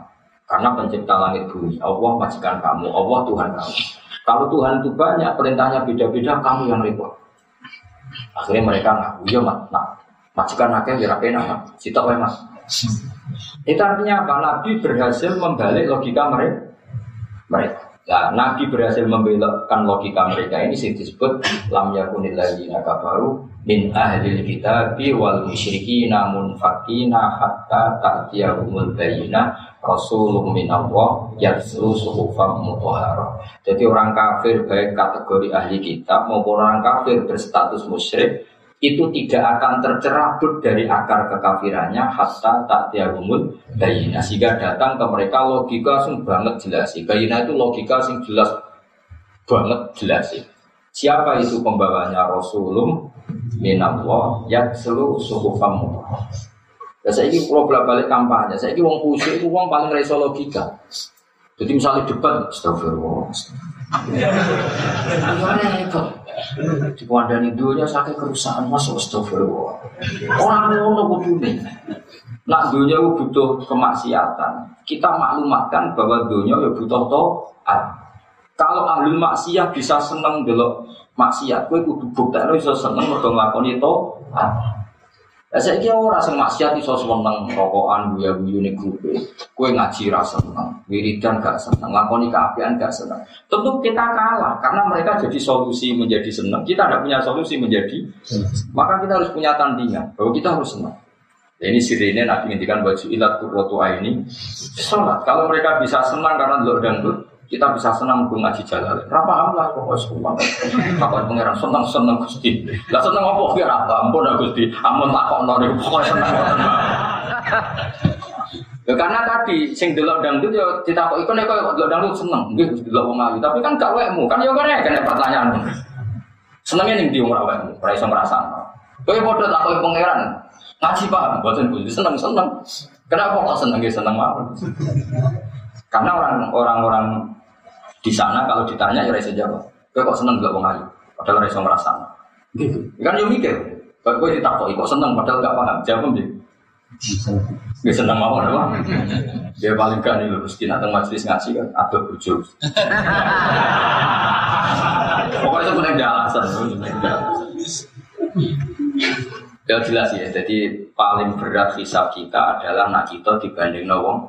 Karena pencipta langit bumi, Allah majikan kamu, Allah Tuhan kamu. Kalau Tuhan itu banyak, perintahnya beda-beda, kamu yang repot. Akhirnya mereka ngaku, ya mak, nah, Majikan akeh ya pena, sitok wae Mas. Itu artinya apa? Nabi berhasil membalik logika mereka. Mereka. Nah, Nabi berhasil membelokkan logika mereka ini sih disebut lam yakunil ladzina kafaru min ahlil kitabi wal musyrikina munfakina hatta ta'tiyahumul bayyinah rasulun minallah yatslu suhufam mutahharah. Jadi orang kafir baik kategori ahli kitab maupun orang kafir berstatus musyrik itu tidak akan tercerabut dari akar kekafirannya hatta tak tiagumul bayina sehingga datang ke mereka logika sing banget jelas bayina itu logika sing jelas banget jelas Siapa itu pembawanya Rasulullah minallah yang selu suhufam Ya saya ini kalau balik kampanye, saya ini uang kusik itu uang paling reso logika. Jadi misalnya debat, astagfirullah. Repot. Di kandang dunia sakit kerusakan masuk astagfirullah. Orang ngono kudune. Nak dunia itu butuh kemaksiatan. Kita maklumatkan bahwa dunia ya butuh to'at. Kalau ahli maksiat bisa seneng delok maksiat, kowe kudu buktekno iso seneng mergo nglakoni to'at. Lah saiki ora sing maksiat iso seneng rokokan guyu-guyu ning grupe. Kowe ngaji ra seneng, wiridan gak seneng, lakoni keapian gak seneng. Tentu kita kalah karena mereka jadi solusi menjadi seneng. Kita tidak punya solusi menjadi maka kita harus punya tandingan bahwa kita harus senang. Ya, ini sirine Nabi ngendikan baju ilat kurrotu ini sholat. Kalau mereka bisa senang karena dan dangdut, kita bisa senang gue ngaji jalan. Berapa lah pokoknya semua. Apa pangeran senang senang gusti. Lah senang apa biar apa? Ampun ya gusti. Ampun tak kok nori pokoknya senang. Ya karena tadi sing delok dangdut ya ditakok iku nek kok delok dangdut seneng. Nggih Gusti delok wong ayu, tapi kan gak wekmu. Kan ya kene kan pertanyaan. Senengnya ning ndi wong ora wekmu, ora iso ngrasakno. Kowe padha takoki pangeran. Ngaji paham, boten Gusti seneng-seneng. Kenapa kok seneng seneng mawon? Karena orang-orang di sana kalau ditanya ya rasa jawab. Kowe kok seneng gak wong ayu? Padahal rasa merasa. Gitu. Kan yo mikir. Kok kowe ditakok kok seneng padahal gak paham. Jawab dia. Gak seneng mau apa? Dia paling kan itu mesti nanti majelis ngaji kan ada bujuk. Pokoknya itu punya alasan. Ya jelas ya, jadi paling berat hisab kita adalah nak kita dibanding wong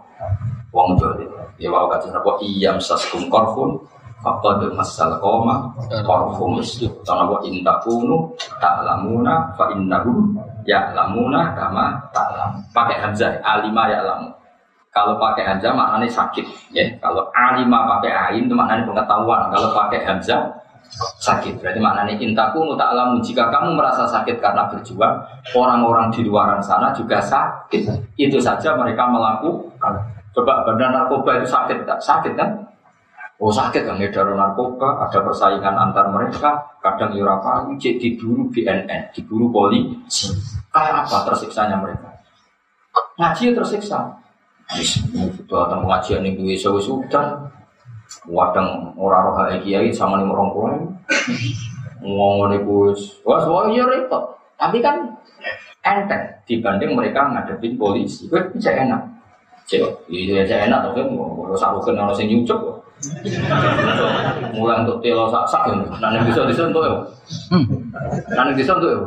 wong dolim. Ya wow kata napa iyam saskum korfun tuh masal koma korfum itu karena wa intakunu ta'lamuna fa innahum ya'lamuna kama ta'lam. Pakai hamzah alima ya'lamu. Kalau pakai hamzah maknanya sakit ya. Kalau alima pakai ain itu maknanya pengetahuan. Kalau pakai hamzah sakit. Berarti maknanya intakunu ta'lamu jika kamu merasa sakit karena berjuang, orang-orang di luar sana juga sakit. Itu saja mereka melakukan Coba bandar narkoba itu sakit tak? Sakit kan? Oh sakit kan ngedar narkoba, ada persaingan antar mereka, kadang yurapa, ya cek diburu BNN, diburu polisi. Kayak apa tersiksanya mereka? Ngaji ya tersiksa. Sudah datang pengajian yang duwe sewu wadang orang roh kiai sama nih orang tua ngomong nih bos, wah wah iya repot. Tapi kan enteng dibanding mereka ngadepin polisi, gue bisa enak. Cek, iya aja enak tapi kalau sak rukun orang sing nyucuk. Mulai untuk telo sak sak ya. Nanti bisa disentuh ya. Nanti disentuh ya.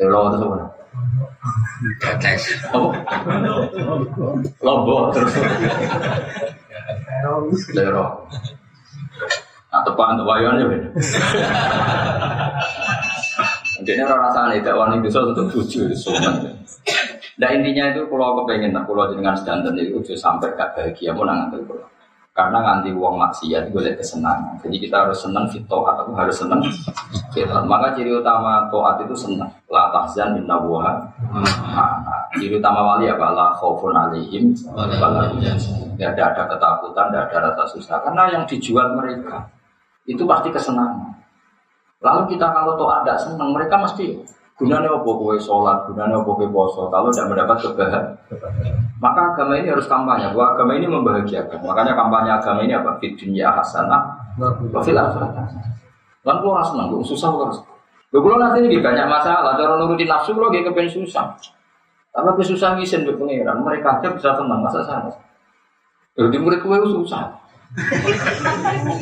Telo itu apa? Apa? Lombok terus. Telo. Nah, tepan untuk wayan ya beda. Jadi rasanya tidak wani bisa untuk tujuh itu semua. Nah intinya itu kalau aku pengen tak kalau dengan sedanten itu udah sampai gak bahagia mau nangan kalau karena nganti uang maksiat lihat kesenangan. Jadi kita harus senang fito atau harus senang fito. Maka ciri utama toat itu senang. La tahzan bin nabuha. Nah, ciri utama wali apa? La khaufun alaihim. Tidak ada, ada ketakutan, tidak ada rasa susah. Karena yang dijual mereka itu pasti kesenangan. Lalu kita kalau toat tidak senang, mereka mesti Gunanya apa kowe sholat, gunanya apa kowe poso, kalau tidak mendapat kebahagiaan. Maka agama ini harus kampanye, bahwa agama ini membahagiakan. Makanya kampanye agama ini apa? Fit dunia hasanah, wa fil akhirat Lan kulo ora seneng, susah harus. Lho kulo nanti ini banyak masalah, cara nurutin nafsu kulo gak kepen susah. Tapi aku susah ngisen pengiran, mereka aja bisa senang, masa sana. Jadi murid kue susah.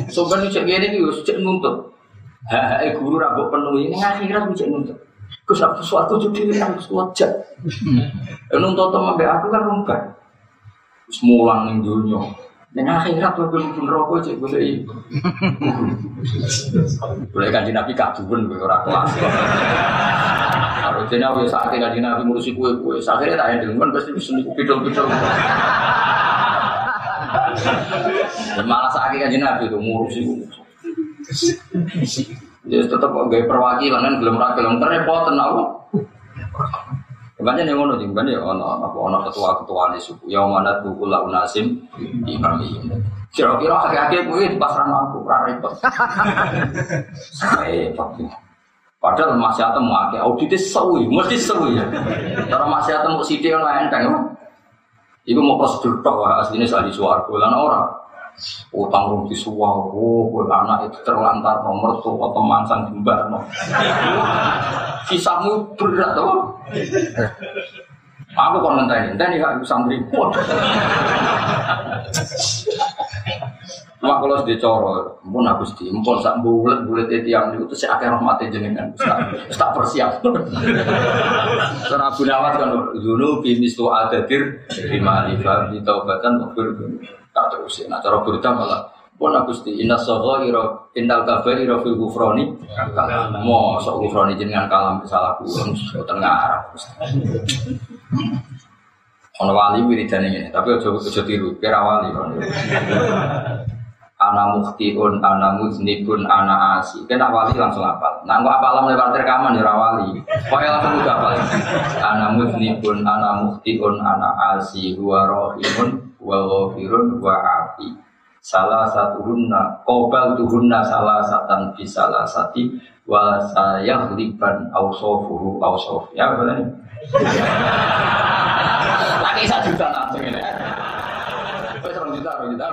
Sobat cek gini cek nuntut. Hei guru rambut penuh ini akhirat cek nuntut. Gus aku suatu jadi harus wajah. Nuntut teman be aku kan rungkat. Semulang ning dunia. Dan akhirat tuh belum pun rokok cek boleh ini. Boleh kan nabi kabun gue orang kelas. Harusnya aku saat ini nabi ngurusi kue kue. Akhirnya tak ada dengan pasti bisa pidol pidol. Malah saat ini nabi itu ngurusi kue. Ya tetap gaya perwakilan kan belum rakyat belum terrepot apa. banyak yang ngono jeng banyak ono apa ono ketua ketua di suku yang mana tuh kula unasim imami kira-kira akhir-akhir gue di pasaran aku repot repot Padahal masih atem akeh auditnya sewi, mesti sewi ya. Cara masih atem mau sidik kan enteng. Iku mau prosedur tok aslinya sahdi suwargo lan ora. Utang rung disuwah, oh, anak itu terlantar nomor tuh atau mansang jembar no. Kisahmu berat tuh. Aku kon ngenteni, ngenteni gak santri. Mak kalau sudah coro, pun aku sih, pun sak bulat bulat itu yang itu saya akan rahmati jenengan, tak persiap. Karena Abu Nawas kan dulu bimis tu ada dir lima lima di taubatan waktu tak terusin. Nah cara berita malah pun aku sih, inna soho iro indal kafe iro fil gufroni, mau sok gufroni jenengan kalam salah kurang tengah arah. Ono wali wiridan ini, tapi ojo ojo tiru, kira wali ana muhtiun, ana muznibun, ana asi. Kena wali langsung apal. Nah, kok apalam lewat rekaman ya wali. Pokoknya langsung udah apal. Ana muznibun, ana muhtiun, ana asi, wa rohimun, wa ghafirun, wa afi. Salah satu hunna, kobal tuhunna salah satan bi salah sati, wa sayah liban ausofuru ausof. Ya, boleh. Lagi satu juta langsung ini. Juta, satu juta,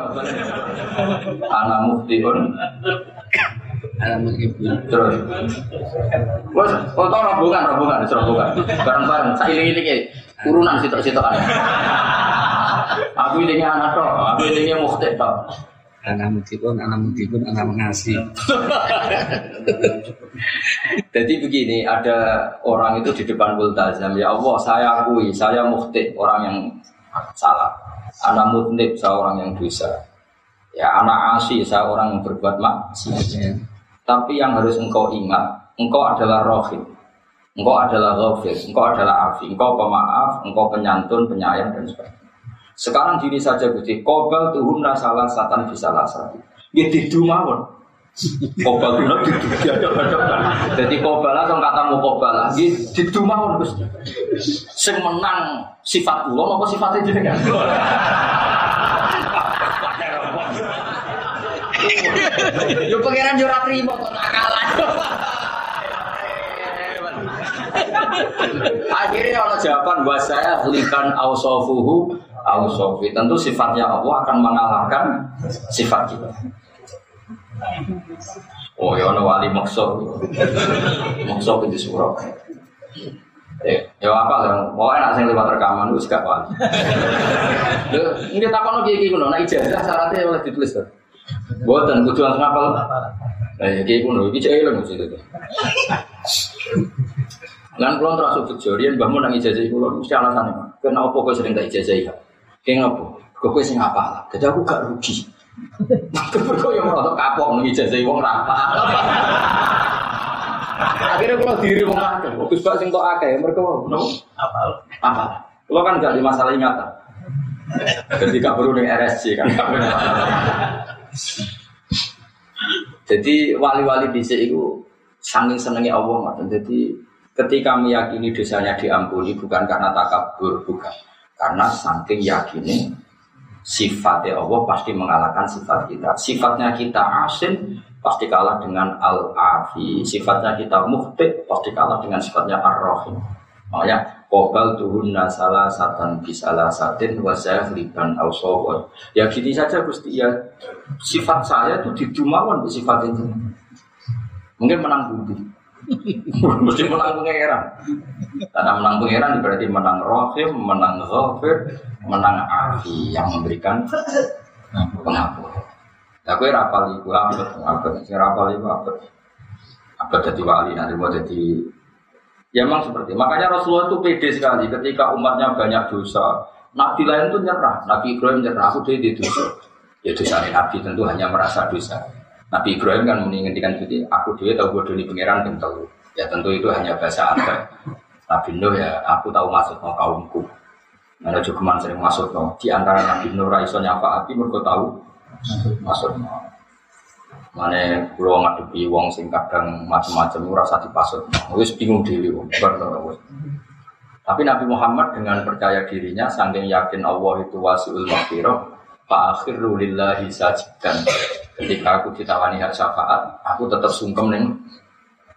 anak muftiun Alamat ibu. terus wes foto rombongan rombongan terus rombongan bareng bareng saya iling iling urunan sitok sitok aku ilingnya anak toh aku ilingnya mufti toh Anak mutipun, anak mutipun, anak mengasih. jadi begini ada orang itu di depan multazam ya Allah saya akui saya mufti orang yang salah anak mutnib saya orang yang dosa ya anak asi saya orang yang berbuat maksiat Ya. Tapi yang harus engkau ingat, engkau adalah rohim, engkau adalah ghafir, engkau adalah afi, engkau pemaaf, engkau penyantun, penyayang dan sebagainya. Sekarang gini saja Gusti, kobal tuhunna salah satan bisa satu. Ya didu mawon. Kobal tuhunna didu diadap-adapkan. Jadi kobal atau katamu kobal lagi didu mawon Gusti. Sing menang sifat kula apa sifatnya jenengan? Yo pangeran yo ora trimo kok nakalan. Akhirnya kalau jawaban buat saya likan ausofuhu ausofi tentu sifatnya Allah akan mengalahkan sifat kita. Oh ya ono wali maksud maksud itu surau. Eh, ya apa lah, mau enak sing lewat rekaman itu gak wali. Lho, ini takon lagi iki ijazah syaratnya oleh ditulis kan. Boten kudu langsung apal. Lah ya iki ngono, iki cek eling mesti itu. Lan kula terus bejo, riyen mbahmu nang ijazah kula mesti. Kenapa kok sering tak ijazah ya? Kayak ngapa? Kok kowe sing apal. Jadi aku gak rugi. Kok yang merasa kapok nang ijazah wong ra apal. Akhirnya kalau diri wong akeh, Gus Pak sing tok akeh, mereka mau nopo? Apal. Apal. Kalau kan gak di masalah ingatan. Jadi gak perlu dengan RSC kan. Jadi wali-wali dhisik itu saking senengnya Allah. Jadi ketika meyakini dosanya diampuni bukan karena takabur, bukan. Karena saking yakini sifatnya Allah pasti mengalahkan sifat kita. Sifatnya kita asin pasti kalah dengan al-afi. Sifatnya kita muhtik pasti kalah dengan sifatnya ar-rahim. Makanya Kobal tuhunna salah satan bisalah satin wasaya liban ausawon. Ya gini saja Gusti ya sifat saya itu didumawan di sifat itu. Mungkin menang budi. Mesti menang pangeran. Karena menang pangeran berarti menang rohim, menang ghafir, menang afi yang memberikan pengampun. Ya gue rapal ibu abad, abad, sing rapal ibu abad. Abad jadi wali, nanti mau jadi Ya memang seperti makanya Rasulullah itu pede sekali ketika umatnya banyak dosa. Nabi lain itu nyerah, Nabi Ibrahim nyerah, aku dia di dosa. Ya dosa Nabi tentu hanya merasa dosa. Nabi Ibrahim kan menginginkan gitu, aku dia tahu bodoh di pangeran tentu. Ya tentu itu hanya bahasa apa. Nabi Nuh ya, aku tahu maksud mau kaumku. Ada cukuman sering masuk no. Di antara Nabi Nuh raiso nyapa api mereka tahu masuk no. Mana pulau ngadepi wong sing kadang macam-macam ora usah dipasut. Wis bingung dhewe wong. Tapi Nabi Muhammad dengan percaya dirinya, saking yakin Allah itu wasiul maghfirah, Pak akhir lillahi sajidan. Ketika aku ditawani hak syafaat, aku tetap sungkem neng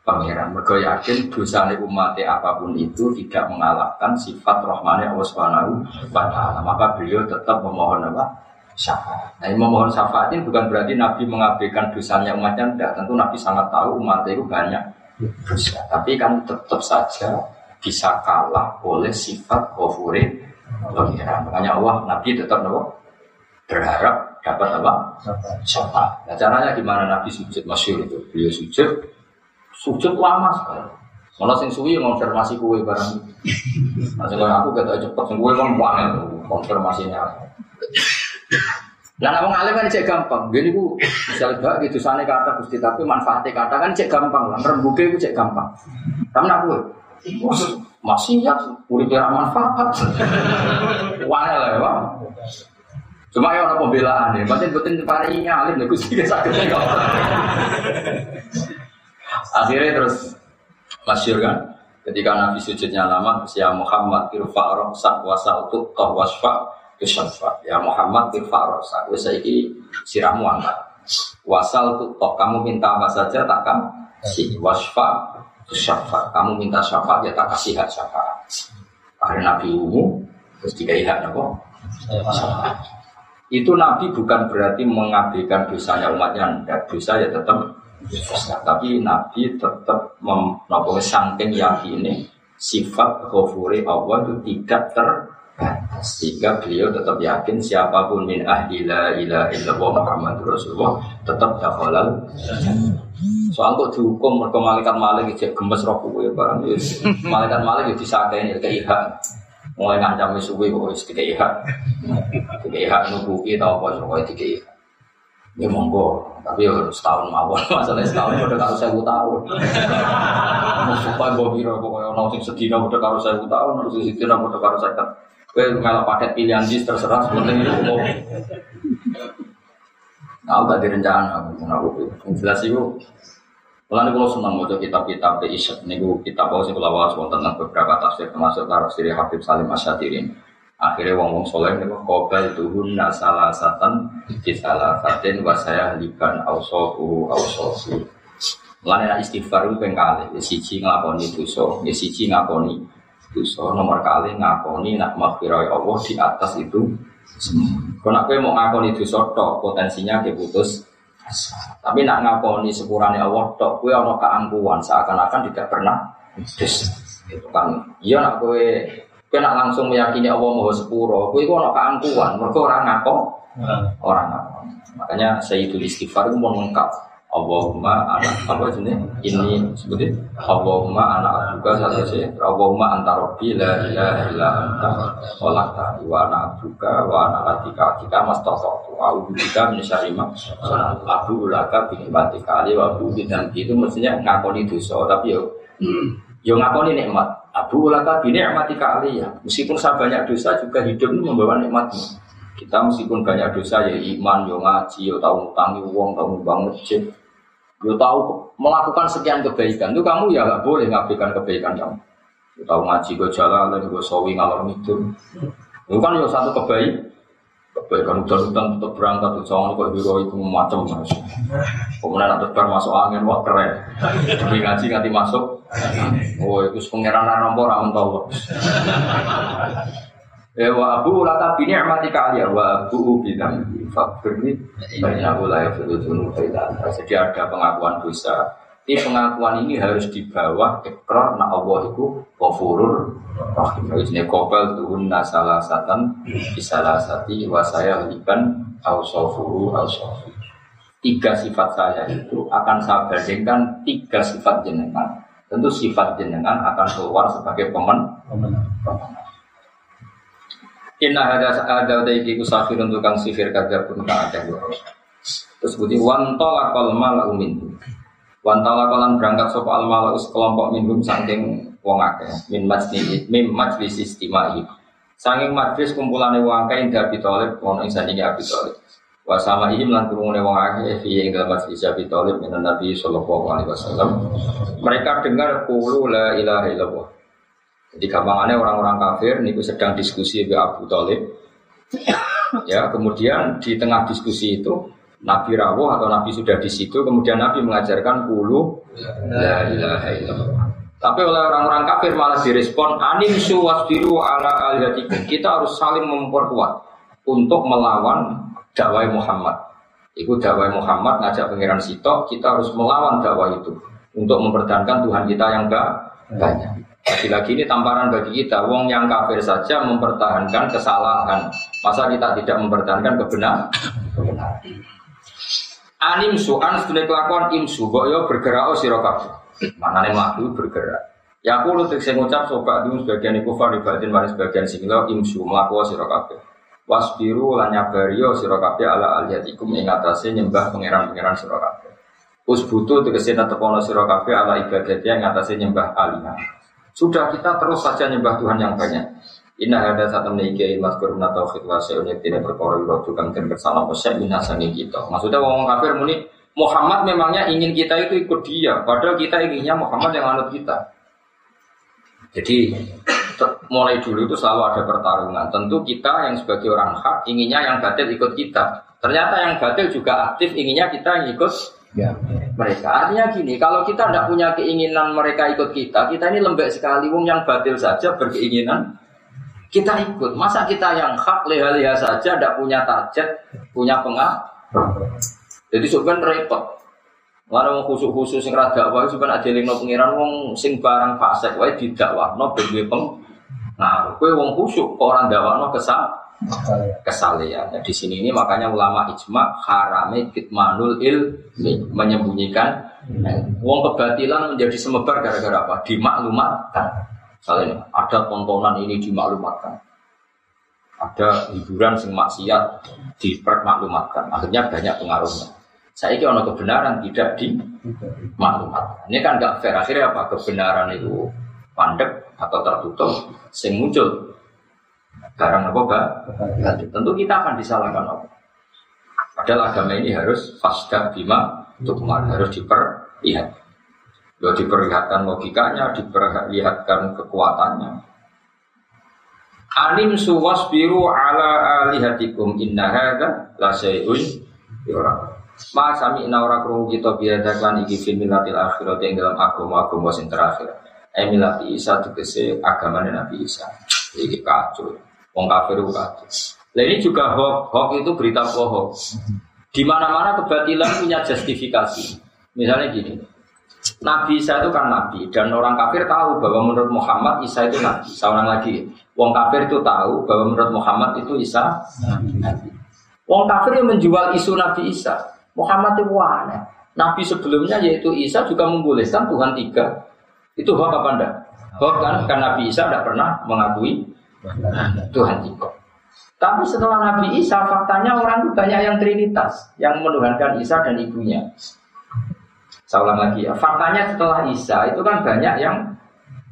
pangeran. Mereka yakin dosa umat apa pun itu tidak mengalahkan sifat rahmani Allah Subhanahu wa taala. Maka beliau tetap memohon apa? syafaat. Nah, memohon syafaat ini bukan berarti Nabi mengabaikan dosanya umatnya, tidak. Tentu Nabi sangat tahu umat itu banyak dosa. Tapi kan tetap saja bisa kalah oleh sifat kofure pengiran. Makanya Allah Nabi tetap nopo berharap dapat apa? Syafaat. Nah, caranya gimana Nabi sujud masyur itu? Beliau sujud, sujud lama sekali. Malah sing suwi konfirmasi kue barang. Nah, aku kata cepet sing kue kan banget konfirmasinya. Lah wong alim kan cek gampang. Gini ku misalnya gak gitu sana kata gusti tapi manfaatnya kata kan cek gampang lah. Rembuke ku cek gampang. Tapi aku masih ya kira manfaat. Wah lah ya bang. Cuma ya orang pembelaan ya. Batin batin parinya alim. Nih gusti sakit. Akhirnya terus masyur kan. Ketika Nabi sujudnya lama, ya Muhammad irfa' roksak wasal tuh wasfa' Yusyafa ya Muhammad irfa rosa wis saiki sirahmu angkat. Wasal tuh kamu minta apa saja tak kan si wasfa syafa kamu minta syafaat ya tak kasih hak syafaat. Akhirnya Nabi umum terus dikai hak apa itu Nabi bukan berarti mengabaikan dosanya umatnya dan dosa ya tetap tapi Nabi tetap mem, saking yakin sifat ghafuri Allah itu tidak ter sehingga beliau tetap yakin siapa pun min ahli la ilaha illallah Muhammad Rasulullah tetap dakhalal Soal kok dihukum mereka malaikat malik gemes roh kowe barang. Malaikat malik itu disakeni keiha. Mulai ngancam suwe kok wis dikeiha. Dikeiha nubuki tau apa kok dikeiha. Ya monggo, tapi ya setahun mawon masalah setahun udah karo saya tahun. Supaya gue biro pokoknya orang sing sedina udah karo saya tahun, harus sedina udah karo saya Kowe kalau paket pilihan jis terserah sebenarnya itu mau. Nah, gak direncana, aku Yang jelas itu Mulane kalau senang mau kitab-kitab di Isyad niku kitab apa sing kula waos tentang beberapa tafsir termasuk tafsir Habib Salim Asyadirin. Akhirnya wong wong soleh niku kobel tuhun salah satan di salah satin wasaya liban ausohu ausohu. Mulane istighfar itu pengkali, siji nglakoni dosa, siji ngakoni dosa nomor kali ngakoni nak maghfirah Allah di atas itu kalau nak mau ngakoni dosa tok potensinya keputus tapi nak ngakoni sepurane Allah tok kue ono keangkuhan seakan-akan tidak pernah dosa itu kan. Iya nak kue kue nak langsung meyakini Allah mau sepuro kue kue ono keangkuhan mereka orang ngako orang ngako makanya Sayyidul Istighfar itu mau lengkap Allahumma anak apa ini ini seperti Allahumma anak juga satu sih. Allahumma antara robbi la ilaha illa anta. Olah tadi wa anak juga wa anak kita mas toto. Tu aku juga menyesari mak abu ulaka bikin batik kali wa abu dan itu mestinya ngakoni dosa tapi yo yo ngakoni nikmat. Abu ulaka bini nikmati kali ya. Meskipun saya banyak dosa juga hidup ini membawa nikmatnya. Kita meskipun banyak dosa ya iman, yo ngaji, yo tahu ngutangi uang, tahu nyumbang masjid, Yo tahu melakukan sekian kebaikan itu kamu ya nggak boleh ngabaikan kebaikan kamu. Yo tahu ngaji gue jalan, gue sawi ngalor itu. Itu kan yo satu kebaikan. Kebaikan hutan-hutan tetap berangkat tuh jangan kok hero itu macam mas. Kemudian ada terbang masuk angin wah keren. Demi ngaji nganti masuk. Oh itu pengiran nomor aman tahu. Ya wa abu laka bini amati kalian wa abu bidang fakirni banyak aku layak berujung Jadi ada pengakuan dosa. Ini pengakuan ini harus di bawah ikrar na Allah itu kofurur rahim. Ini kopel tuhun nasalah satan bisalah sati wasaya liban au sofuru au Tiga sifat saya itu akan saya bandingkan tiga sifat jenengan. Tentu sifat jenengan akan keluar sebagai pemen. pemen. Inna ada ada daiki untuk kang sifir kada pun kang ada Terus budi wantola kol mala umin. Wantola kolan berangkat sopo al mala kelompok minhum saking wong akeh min majlis min majlis istimai. Saking majlis kumpulane wong akeh ing Abi Thalib ono ing sandinge Abi Thalib. Wa sama ihim lan kurungune wong akeh fi ing majlis Abi Thalib min Nabi sallallahu alaihi wasallam. Mereka dengar qulu la ilaha illallah. Jadi gampangannya orang-orang kafir niku sedang diskusi dengan Abu Talib. ya, kemudian di tengah diskusi itu Nabi rawuh atau Nabi sudah di situ, kemudian Nabi mengajarkan puluh la ilaha illallah. Tapi oleh orang-orang kafir malah direspon anim suwasbiru ala alihatikum. Kita harus saling memperkuat untuk melawan dakwah Muhammad. Itu dakwah Muhammad ngajak pangeran Sito, kita harus melawan dakwah itu untuk mempertahankan Tuhan kita yang banyak. Lagi-lagi ini tamparan bagi kita, wong yang kafir saja mempertahankan kesalahan. Masa kita tidak mempertahankan kebenaran? kebenaran. Animsu, an sedunia kelakuan imsu, kok yo bergerak oh siro Mana nih maju bergerak. Ya aku lu saya ngucap sobat dulu sebagian iku fari batin mari sebagian singlo imsu melaku siro kabeh. Wasbiru lan nyabario siro ala aliyatikum ing atase nyembah pangeran-pangeran siro kabeh. Usbutu tegese tepono siro kabeh ala ibadatnya ing atase nyembah alihah. Sudah kita terus saja nyembah Tuhan yang banyak. Inna hada satu meniki ilmas kurna tauhid wa sayunya tidak berkoro rotu kang dan bersama posek minasangi kita. Maksudnya ngomong kafir muni Muhammad memangnya ingin kita itu ikut dia, padahal kita inginnya Muhammad yang anut kita. Jadi mulai dulu itu selalu ada pertarungan. Tentu kita yang sebagai orang hak inginnya yang batil ikut kita. Ternyata yang batil juga aktif inginnya kita yang ikut ya. mereka. Artinya gini, kalau kita tidak punya keinginan mereka ikut kita, kita ini lembek sekali. Wong yang batil saja berkeinginan kita ikut. Masa kita yang hak leha-leha saja tidak punya target, punya pengaruh. Jadi sebenarnya repot. Lalu mau khusus khusus sing rada wae sebenarnya lino pengiran wong sing barang fasik wae didakwahno ben duwe peng. Nah, kowe wong khusyuk orang dakwahno kesal kesalehan. Nah, di sini ini makanya ulama ijma harame kitmanul ilmi menyembunyikan wong kebatilan menjadi semebar gara-gara apa? Dimaklumatkan. Misalnya ada tontonan ini dimaklumatkan. Ada hiburan sing maksiat dipermaklumatkan. Akhirnya banyak pengaruhnya. Saya ini ono kebenaran tidak dimaklumatkan. Ini kan nggak fair. Akhirnya apa? Kebenaran itu pandek atau tertutup, sing muncul Barang apa, Mbak? Tentu kita akan disalahkan apa? Padahal agama ini harus fasdah bima tukmar, harus diperlihat. Ya diperlihatkan logikanya, diperlihatkan kekuatannya. Alim suwas biru ala alihatikum inna hadha la syai'un yura. Ma sami ora krungu kita biadakan iki fil milatil akhirat yang dalam agama-agama sing terakhir. Emilati Isa tegese agama Nabi Isa. Iki kacau. Wong kafir itu kafir. Nah ini juga hoax, hoax itu berita bohong. Di mana-mana kebatilan punya justifikasi. Misalnya gini, Nabi Isa itu kan Nabi dan orang kafir tahu bahwa menurut Muhammad Isa itu Nabi. Seorang lagi, Wong kafir itu tahu bahwa menurut Muhammad itu Isa Nabi. Wong kafir yang menjual isu Nabi Isa. Muhammad itu aneh. Nabi sebelumnya yaitu Isa juga membolehkan Tuhan tiga. Itu hoax apa enggak? Hoax kan? Karena Nabi Isa tidak pernah mengakui Tuhan tiga. Tapi setelah Nabi Isa, faktanya orang itu banyak yang trinitas, yang menuhankan Isa dan ibunya. Saya ulang lagi ya, faktanya setelah Isa itu kan banyak yang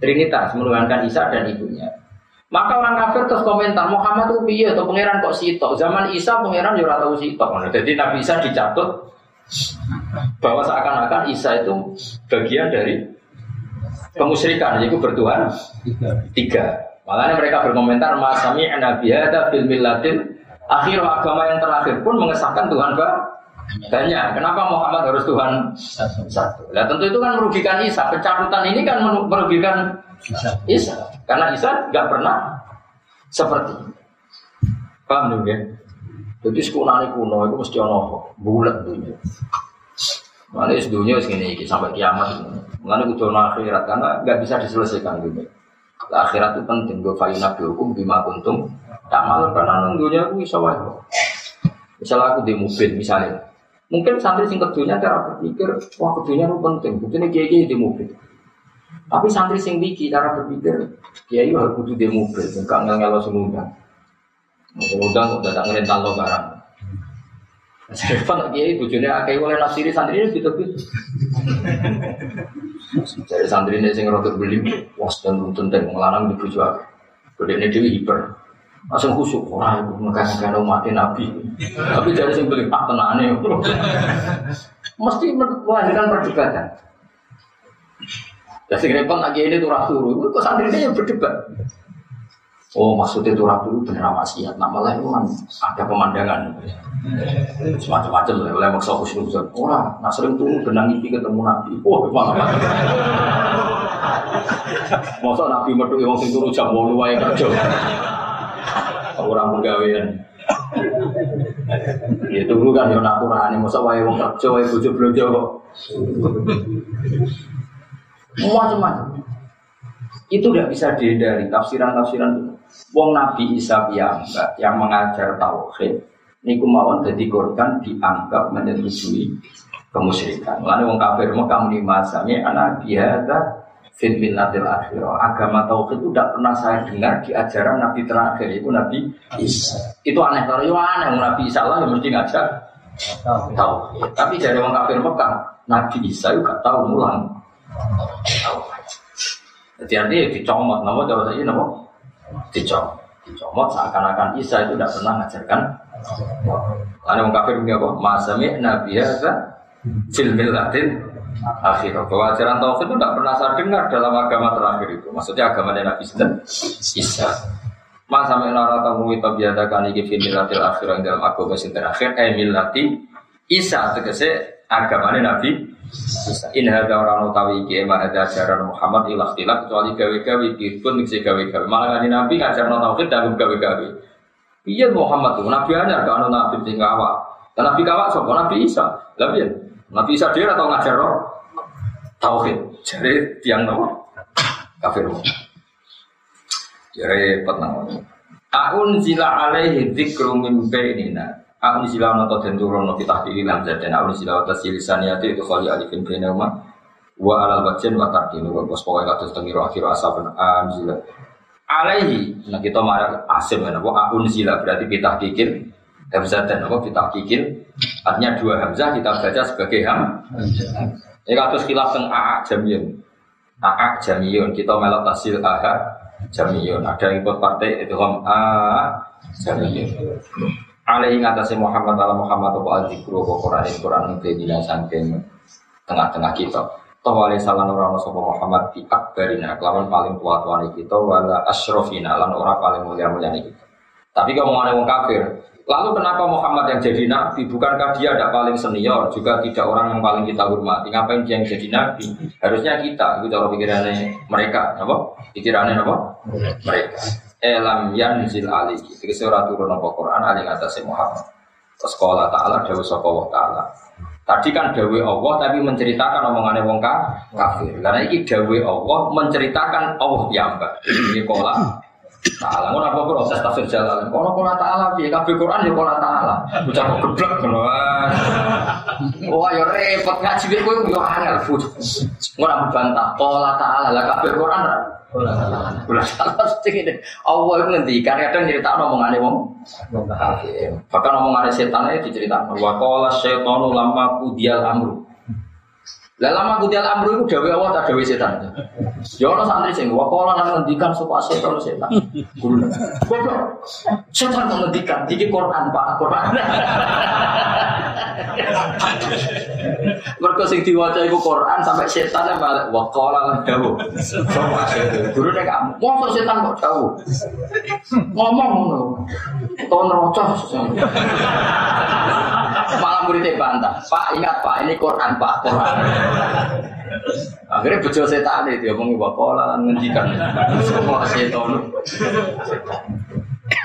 trinitas, menuhankan Isa dan ibunya. Maka orang kafir terus komentar Muhammad itu piye atau pangeran kok sitok. Zaman Isa pangeran juga tahu sitok. Jadi Nabi Isa dicatut bahwa seakan-akan Isa itu bagian dari kemusyrikan, yaitu bertuhan tiga. Makanya mereka berkomentar masami nabi ada fil millatin akhir agama yang terakhir pun mengesahkan Tuhan banyak. Kenapa Muhammad harus Tuhan satu? Nah tentu itu kan merugikan Isa. Pencatutan ini kan merugikan Isa. Karena Isa nggak pernah seperti Paham juga? Jadi sekunani kuno itu mesti ono bulat dunia. Mana dunia segini sampai kiamat. Mengenai kudu akhirat karena nggak bisa diselesaikan dunia. Akhirat itu penting. Gue fayuna hukum bima kuntum. Tak malu karena nunggunya aku bisa wae. Misalnya aku di mobil misalnya. Mungkin santri sing kedunya cara berpikir, wah kedunya itu penting. Buktinya kiai kiai di mobil. Tapi santri sing biki cara berpikir, kiai harus kudu di mobil. Enggak ngel-ngelo semua. Mudah-mudahan udah tak ngerental lo barang. Pak kiai bujurnya kayak oleh nasiri santri ini gitu gitu. Jadi santri ini sing rotok beli, was dan tentang melarang di bujuk. Kode ini dewi hiper, langsung khusuk. Wah, itu mekan mati nabi. Tapi dari sing beli pak tenane. Mesti melahirkan perdebatan. Ya sing repot lagi ini turah turu, kok santri ini yang berdebat. Oh maksudnya turah turu bener maksiat, nah malah itu kan ada pemandangan. Semacam-macam lah, oleh maksa khusnuzon. Orang, nah sering turu benang mimpi ketemu Nabi. Wah, malah Masa Nabi metu yang sing turu jam 8 wae kerja. Orang pegawaian. Ya tunggu kan yo naturane masa wae wong kerja wae bojo blojo kok. Macam-macam. Itu tidak bisa dihindari tafsiran-tafsiran Wong Nabi Isa piyambak yang mengajar tauhid niku mawon dadi korban dianggap menyetujui kemusyrikan. Lalu wong kafir mau kamu di masanya anak biasa fit millatil akhirah. Agama tauhid itu tidak pernah saya dengar di ajaran Nabi terakhir itu Nabi Isa. Itu aneh kalau itu aneh Nabi Isa lah yang mesti ngajar tauhid. Tapi dari wong kafir Mekah Nabi Isa juga tahu mulang jadi artinya dicomot, nama cara saya nama dicomot, dicomot seakan-akan Isa itu tidak pernah mengajarkan. Ada orang kafir punya apa? Masami Nabi Isa fil millatin akhirah. Bahwa ajaran tauhid itu tidak pernah saya dengar dalam agama terakhir itu. Maksudnya agama Nabi Isa. Mas sampai nara tamu itu biasa kan iki fil millatil akhirah dalam agama yang terakhir. Eh millati Isa tegese agama Nabi in hadza orang utawi iki emang ada ajaran Muhammad ilah tilak kecuali gawe-gawe pun bisa gawe-gawe. Malah kan Nabi ngajar tauhid dan gawe-gawe. Iya Muhammad tuh Nabi hanya ke anu Nabi sing awak. Dan Nabi kawak sapa Nabi Isa. Lah piye? Nabi Isa dia atau ngajar roh tauhid. Jadi tiang nopo? Kafir. Jadi petang. Aun zila alaihi dzikru min bainina. Aku sila noto dan turun nopo tahdiri lam dan aku sila atas silisannya itu itu kali alifin bina umat wa alal bajen wa tarkin wa bos pokoknya kados tengiro akhir asap anjila. Alaihi. Nah kita marah asim ya nopo akun sila berarti kita kikir hamzah dan nopo kita kikir artinya dua hamzah kita baca sebagai ham. Ini kados khilaf teng a jamiyun a jamiyun kita melok tasil aha jamiyun ada yang ikut partai itu ham a jamiyun alaihi ngatasi Muhammad ala Muhammad apa al-zikru apa Quran Quran bedina sangking tengah-tengah kita. Toh wali salan orang sapa Muhammad di akbarina kelawan paling tua tua kita wala asrofina lan orang paling mulia mulia kita. Tapi kalau mau wong kafir lalu kenapa Muhammad yang jadi nabi? Bukankah dia ada paling senior juga tidak orang yang paling kita hormati? Ngapain dia yang jadi nabi? Harusnya kita itu cara pikirannya mereka apa? Pikirannya apa? Mereka elam yanzil alihi iki ora turun apa Quran ali ngatasé Muhammad. Sekolah taala dawuh wa taala. Tadi kan dawe Allah tapi menceritakan omongannya wong kafir. Karena ini dawe Allah menceritakan Allah yang mbak. Ini kola Ta'ala. Ngono apa proses tafsir jalan. Kono kola ta'ala piye? Kabeh Quran ya kola ta'ala. Bocah kok geblek Wah ya repot. Ngaji kowe yo angel bantah kola ta'ala. Lah kabeh Quran Ulah salah sing ini. Allah itu ngendikan kadang cerita omongane wong Bahkan omongane setan itu diceritakan wa qala syaitanu lamma qudial amru. Lah lama kudial amru itu dawe Allah tak dawe setan. Ya ono santri sing wa qala nang ngendikan sapa setan setan. Guru. Goblok. Setan ngendikan iki Quran Pak, Quran. Mergo sing diwaca iku Quran sampai setan balik wa qala setan. Guru nek kamu, ngomong setan kok dawu. Ngomong ngono. Utawa nerocos. Malah muridnya bantah. Pak ingat Pak ini Quran Pak Quran. Akhirnya bejo setan itu ngomong wakola lan ngendikan semua setan.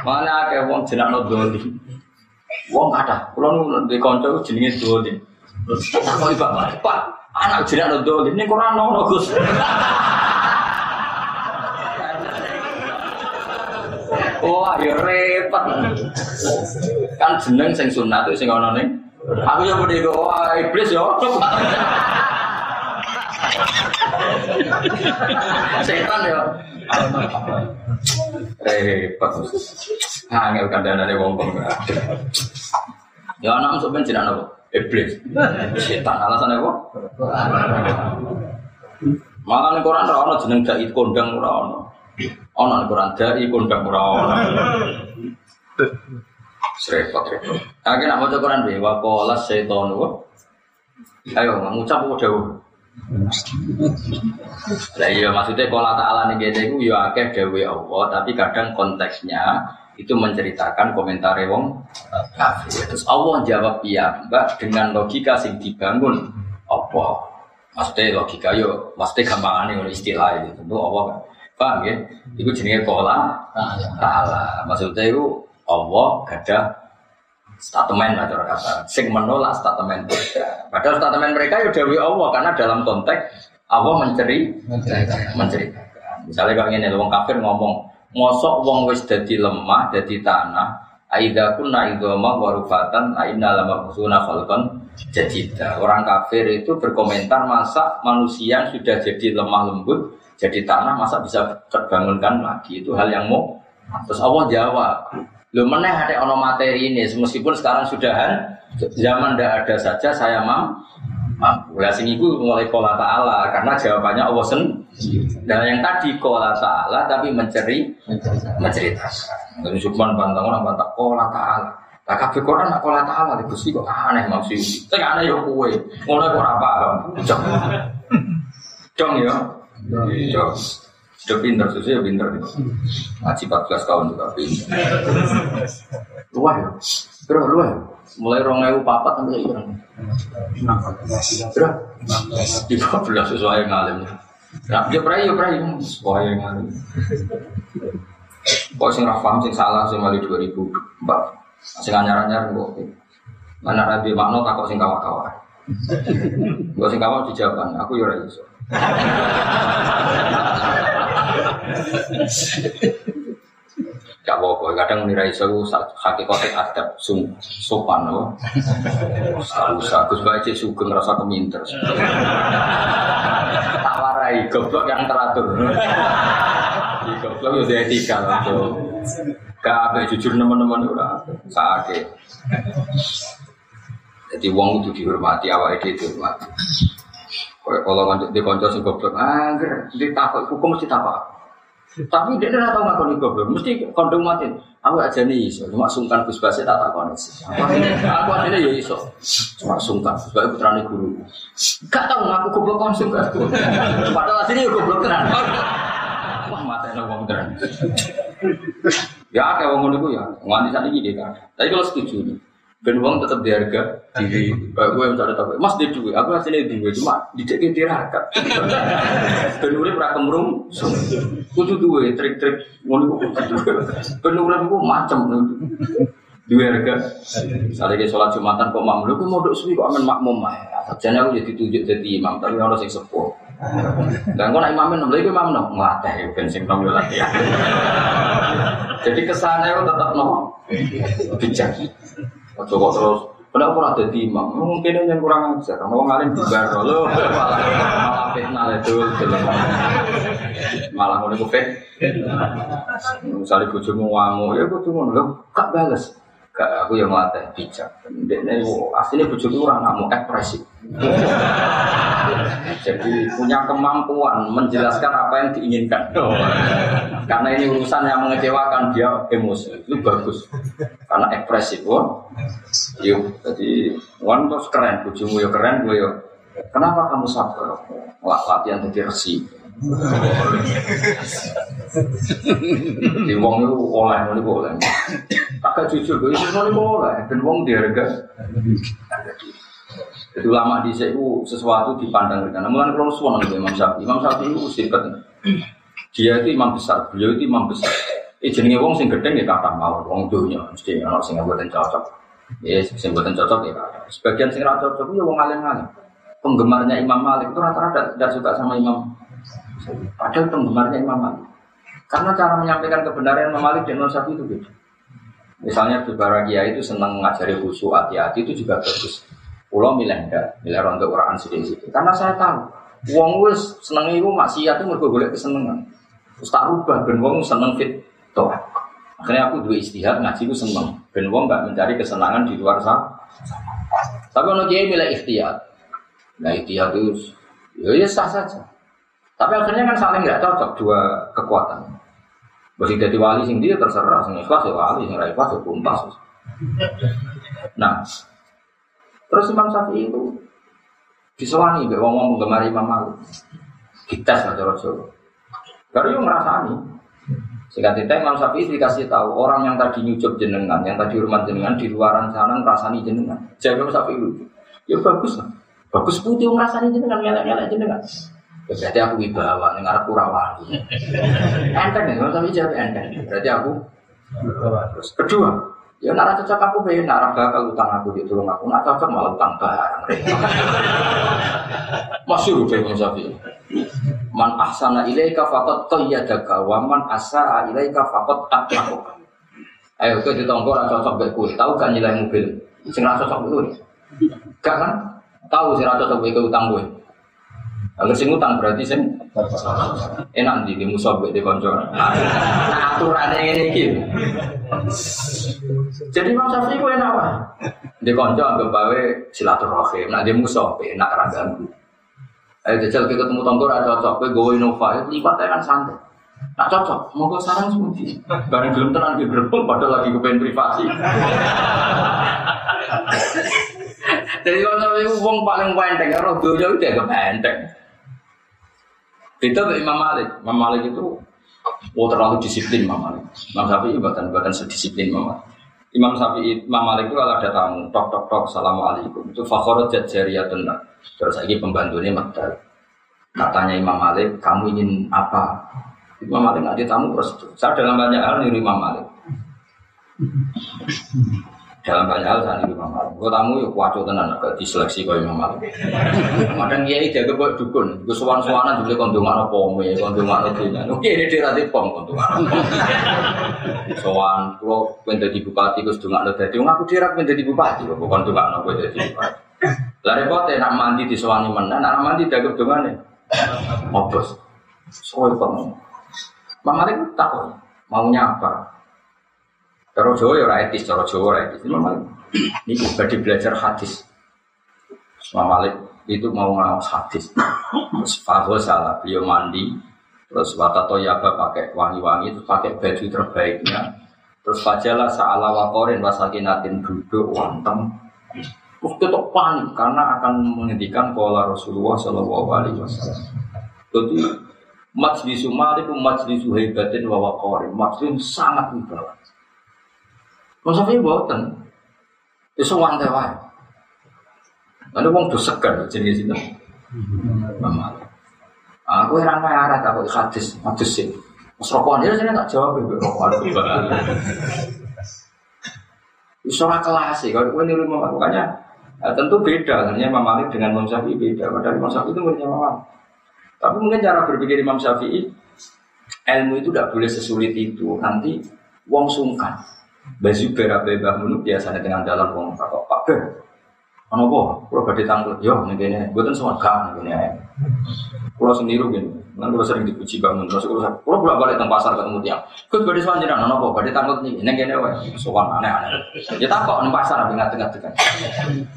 Mana kayak wong jenak no doli. Wong ada, kalau di konco jenenge doli. Tak mau ibak pak, anak jenak no doli. Ini Quran no gus. Wah, ya repot. Kan jeneng sing sunat sing ana ning. Aku yo muni wah iblis yo. Setan yo. Repot. Angel kandhane wong kok. Ya anak sok ben jeneng apa? Iblis. Setan alasannya apa? Malah Quran ora ana jeneng dai kondang ora ana. Ana Quran dai kondang ora ana. Serepot repot. Akhirnya nak maca Quran be wa qala syaitanu. Ayo ngucap apa dawuh? Lah iya maksudnya kalau ta'ala nih gitu itu ya akeh dewe Allah tapi kadang konteksnya itu menceritakan komentar wong kafir. Terus Allah jawab iya mbak dengan logika sing dibangun apa? Maksudnya logika yo, maksudnya gampang nih istilah itu. Tentu Allah kan. Paham ya? Itu jenisnya kola ta'ala. Maksudnya itu Allah gada statement lah cara kata. Sing menolak statement mereka. Padahal statement mereka ya dewi Allah karena dalam konteks Allah menceri menceritakan. Misalnya kalau ini wong kafir ngomong, ngosok wong wis dadi lemah, dadi tanah, aida kunna idoma warufatan, aina lama kusuna falcon jadida. Orang kafir itu berkomentar masa manusia yang sudah jadi lemah lembut, jadi tanah masa bisa terbangunkan lagi. Itu hal yang mau. Terus Allah jawab, Lu meneh ada ono materi ini, meskipun sekarang sudahan zaman tidak ada saja saya mam mampu. Lah sing iku mulai kola ta'ala karena jawabannya Allah sendiri. Dan yang tadi kola ta'ala tapi menceri menceritakan. Dan Subhan bantang orang bantang kola ta'ala. Tak kabeh Quran nak kola ta'ala di Gusti kok aneh maksud. Sing aneh yo kowe. Ngono kok ora paham. Dong. Dong ya. Dong. Sudah pinter, sudah pinter. Ngaji 14 tahun juga pinter. Luah ya? Bro, luah ya? Mulai rong ewu papat sampai iya. Bro, di 14 sesuai ngalim. Nah, dia prai ya prai, sesuai ngalim. Kok sing ra paham sing salah sing mali 2004. Sing anyar-anyar kok. Mana rabi makna takut sing kawa-kawa. Gua sing kawa dijawab, aku ya ora iso. Gak apa-apa, kadang menirai iso hakikate adab sum sopan loh. Usah, Gus Bae cek sugeng rasa keminter. Tak warai goblok yang teratur. Goblok ya etika tuh. Gak apa jujur teman-teman ora sakit. Jadi wong itu dihormati, awake itu dihormati. Kalau kalau di konco sing goblok, angger ditakut hukum mesti takut. Tapi dia tidak tahu ngakoni goblok, mesti kondom mati. Aku aja nih iso, cuma sungkan Gus Basit tak takon. Aku aja ya iso, cuma sungkan. Sebab putrane guru. Gak tahu ngaku goblok konsum. Padahal aslinya ya goblok tenan. Wah mata enak wong tenan. Ya kayak wong ngono ya, nganti saat ini kan. Tapi kalau setuju nih, Ben uang tetap diharga diri. Kayak gue misalnya tahu, mas dia duit, aku hasilnya duit, cuma dicekin tirakat. Ben urip ra kemrung, kudu duit, trik-trik ngono kudu. Ben urip ku macam Dua harga, misalnya kayak sholat jumatan kok makmum, lu mau suwi kok aman makmum mah. Jadi aku jadi tunjuk jadi imam, tapi orang sing sepuh. Dan kok nak imamin, lagi imam nom ngelatih, ben sing nom latihan. Jadi kesannya tetap nom bijak. Ojo kok terus Kenapa ora dadi imam? Mungkin yang kurang ajar. Karena wong alim bubar lo malah fitnah itu malah ngono ku fit. Misalnya bojomu ngamuk, ya bojomu lho gak bales. Gak aku yang ngelatih bijak. Dekne aslinya bojoku ora ngamuk ekspresif. Jadi punya kemampuan menjelaskan apa yang diinginkan. Karena ini urusan yang mengecewakan dia emosi itu bagus. Karena ekspresif, wah. Yuk, jadi wan terus keren, bujumu ya keren, gue ya. Kenapa kamu sabar? Wah, latihan jadi resi. Di wong itu oleh, ini boleh. Agak jujur, gue itu boleh. Dan wong diharga. Jadi ulama di itu sesuatu dipandang dengan. Namun kalau suwon itu Imam Syafi'i, Imam Syafi'i itu sifat. Dia itu imam besar, beliau itu imam besar. Eh jenenge wong sing gedeng ya kata mau wong dunya mesti ana sing mboten cocok. Ya sing mboten cocok ya. Sebagian sing cocok ya wong alim-alim. Penggemarnya Imam Malik itu rata-rata tidak suka sama Imam. Padahal penggemarnya Imam Malik. Karena cara menyampaikan kebenaran Imam Malik dan Imam Syafi'i itu beda. Misalnya Baragia itu senang mengajari khusyuk hati-hati itu juga bagus. Pulau milih enggak, milih rontok Quran sedikit situ. Karena saya tahu, wong wis seneng itu maksiat itu golek kesenengan. Terus tak rubah ben wong seneng fit toh. Akhirnya aku dua istihad ngaji ku seneng. Ben wong gak mencari kesenangan di luar sana. Tapi ono kiai milih ikhtiar. Nah ikhtiar itu ya, ya sah saja. Tapi akhirnya kan saling nggak cocok dua kekuatan. Bagi jadi wali dia terserah, sing ikhlas ya wali, sing ikhlas ya kumpas. Nah, Terus Imam Syafi'i itu Disewani mbek wong-wong penggemar Imam Malik. Kita cara Jawa. Baru yang ngerasani. Sehingga tidak Imam Syafi'i dikasih tahu orang yang tadi nyucup jenengan, yang tadi hormat jenengan di luaran sana ngerasani jenengan. Jadi Imam Syafi'i lucu. Ya bagus lah. Bagus putih ngerasani jenengan, ngelak-ngelak jenengan. Ya, berarti aku wibawa, ini ngarep kurawani. Enteng ya, Imam Syafi'i jawab enteng. Berarti aku Terus kedua, ya nara cocok aku be, nara bakal utang aku di tulung aku, nggak cocok malah utang barang. Masih udah Imam Syafi'i. Man ahsana ilaika faqad qayyadaka wa man asaa ilaika faqad atmaka. Ayo kowe ditonggo ora cocok kowe, tahu gak nilai mobil? Sing ora cocok kowe. Gak kan? Tahu sing ora cocok kowe utang kowe. Agar sing utang berarti sing enak di di musuh di konco. Nah aturannya ini iki. Jadi Imam Syafi'i ku enak apa? Di konco anggap bawe silaturahim. Nah di musuh enak ra ganggu. Ayo jajal kita ketemu tonggo ra cocok, kowe gowo Innova, lipat ae kan santai. Tak cocok, monggo sarang semuji. Bareng gelem tenan ki berbel padahal lagi kepen privasi. Jadi kalau itu wong paling pendek, roh dunia itu dia pendek. Itu Imam Malik. Imam Malik itu oh terlalu disiplin Imam Malik. Imam Syafi'i bahkan bahkan sedisiplin Imam Malik. Imam Syafi'i, Imam Malik itu kalau ada tamu, tok tok tok, assalamualaikum. Itu fakhorat jajariyatun Terus lagi pembantunya Magdal. Katanya Imam Malik, kamu ingin apa? Imam Malik nggak tamu terus. Saya dalam banyak hal niru Imam Malik. Dalam banyak hal niru Imam Malik. Gue tamu yuk kuaco tenan agak diseleksi kau Imam Malik. Kadang dia itu buat dukun. Gue suan suanan juga kondungan apa pome, kondungan apa dunia. Oke ini dia nanti pom kondungan kalau pengen jadi bupati, gue sedungan ada. Aku dirak pengen jadi bupati, gue kondungan apa jadi bupati. Lah repotnya nak mandi di sewani mana, nak mandi dagem dongane. Mobos. Soal kamu. Mama itu tahu maunya apa. Cara Jawa ya etis, cara Jawa ya etis. Mama ini badi belajar hadis. Mama Malik itu mau ngawas hadis. Terus Fahwa salah, beliau mandi. Terus Wata Toyaba pakai wangi-wangi, terus pakai baju terbaiknya. Terus fajalah sa'ala wakorin wasakinatin duduk wantem Terus ketok panik karena akan menghentikan pola Rasulullah Shallallahu Alaihi Wasallam. Jadi majlis Malik majlis hebatin wa waqarin, majlis sangat wibawa. Masa ini buatan, itu wantai wae. Lalu wong tuh segan jenis itu. Mama. Aku heran wae arah tak hadis, hadis sih. Mas rokokan dia sini tak jawab ibu rokokan. Iso kelas sih, kalau gue niru makanya Nah, tentu beda, hanya Imam Malik dengan Imam Syafi'i beda. Padahal Imam Syafi'i itu punya Imam. Tapi mungkin cara berpikir Imam Syafi'i, ilmu itu tidak boleh sesulit itu. Nanti wong sungkan. Baju berabe bangun biasanya dengan dalam wong kok Pak Ber. Ono apa? Kalau badhe tanglet, yo ngene, mboten semua gak ngene. Kulo sendiri gini, kan kulo sering dipuji bangun terus kulo kulo bolak balik teng pasar ketemu tiang. Kus badhe sowan jenengan ono apa? Badhe tanglet niki, ning kene wae. Sowan aneh-aneh. Ya takok nang pasar ben ngateng-ngateng.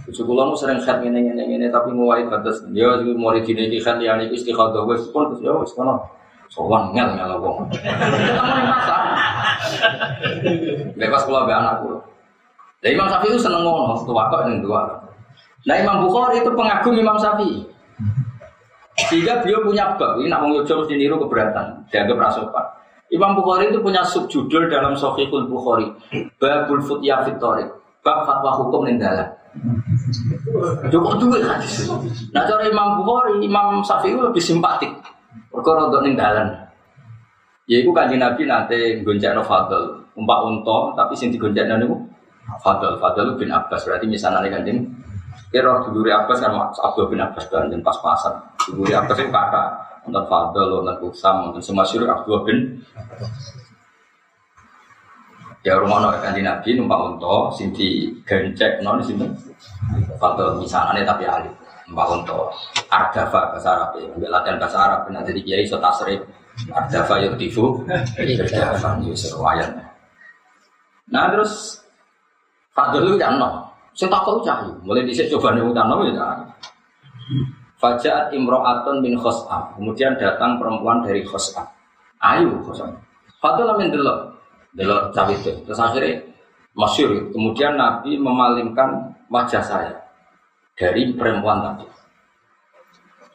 Bojo kulo mu sering khat ngene ngene ngene tapi nguwai batas. Yo murid dine iki khat liyane iki istikhadah wis pun terus yo kono. Sowan ngel ngel wong. Bebas kulo be anak kulo. Lah Imam Syafi'i itu seneng ngono, tuwa kok ning dua. Nah Imam Bukhari itu pengagum Imam Syafi'i. Sehingga beliau punya bab, ini nak mengujung mesti niru keberatan, dianggap rasopan. Imam Bukhari itu punya subjudul dalam Sahihul Bukhari, Babul Futya Fitorik, bab fatwa hukum nindala. Cukup duit. Nah cara Imam Bukhari, Imam Syafi'i lebih simpatik. Perkara untuk nindalan. Ya itu kanji Nabi nanti gonceng Fadl, umpak unta, tapi sing digonceng itu Fadl, Fadl bin Abbas. Berarti misalnya kanjeng Kira dulure Abbas kan Abdul bin Abbas dan pas-pasan. Dulure Abbas itu kakak. Nonton Fadl, nonton Kusam, nonton Semasyur Abdul bin Ya rumah no kanji Nabi numpak unta, sing di gencek non sini. Fadl misalnya tapi alif numpak unta. Ardafa bahasa Arab ya, ambil latihan bahasa Arab. Nanti di kiai so tasrif. Ardafa yurtifu, Ardafa yusur wayan. Nah terus Fadl itu kan no. Saya takut cahyu. Mulai dhisik coba nih utang ya cahyu. Fajaat imro'atun bin khos'am. Kemudian datang perempuan dari khos'am. Ayu khos'am. Fadl amin delok. Delok cawe itu. Terus akhirnya masyur. Kemudian Nabi memalingkan wajah saya dari perempuan tadi.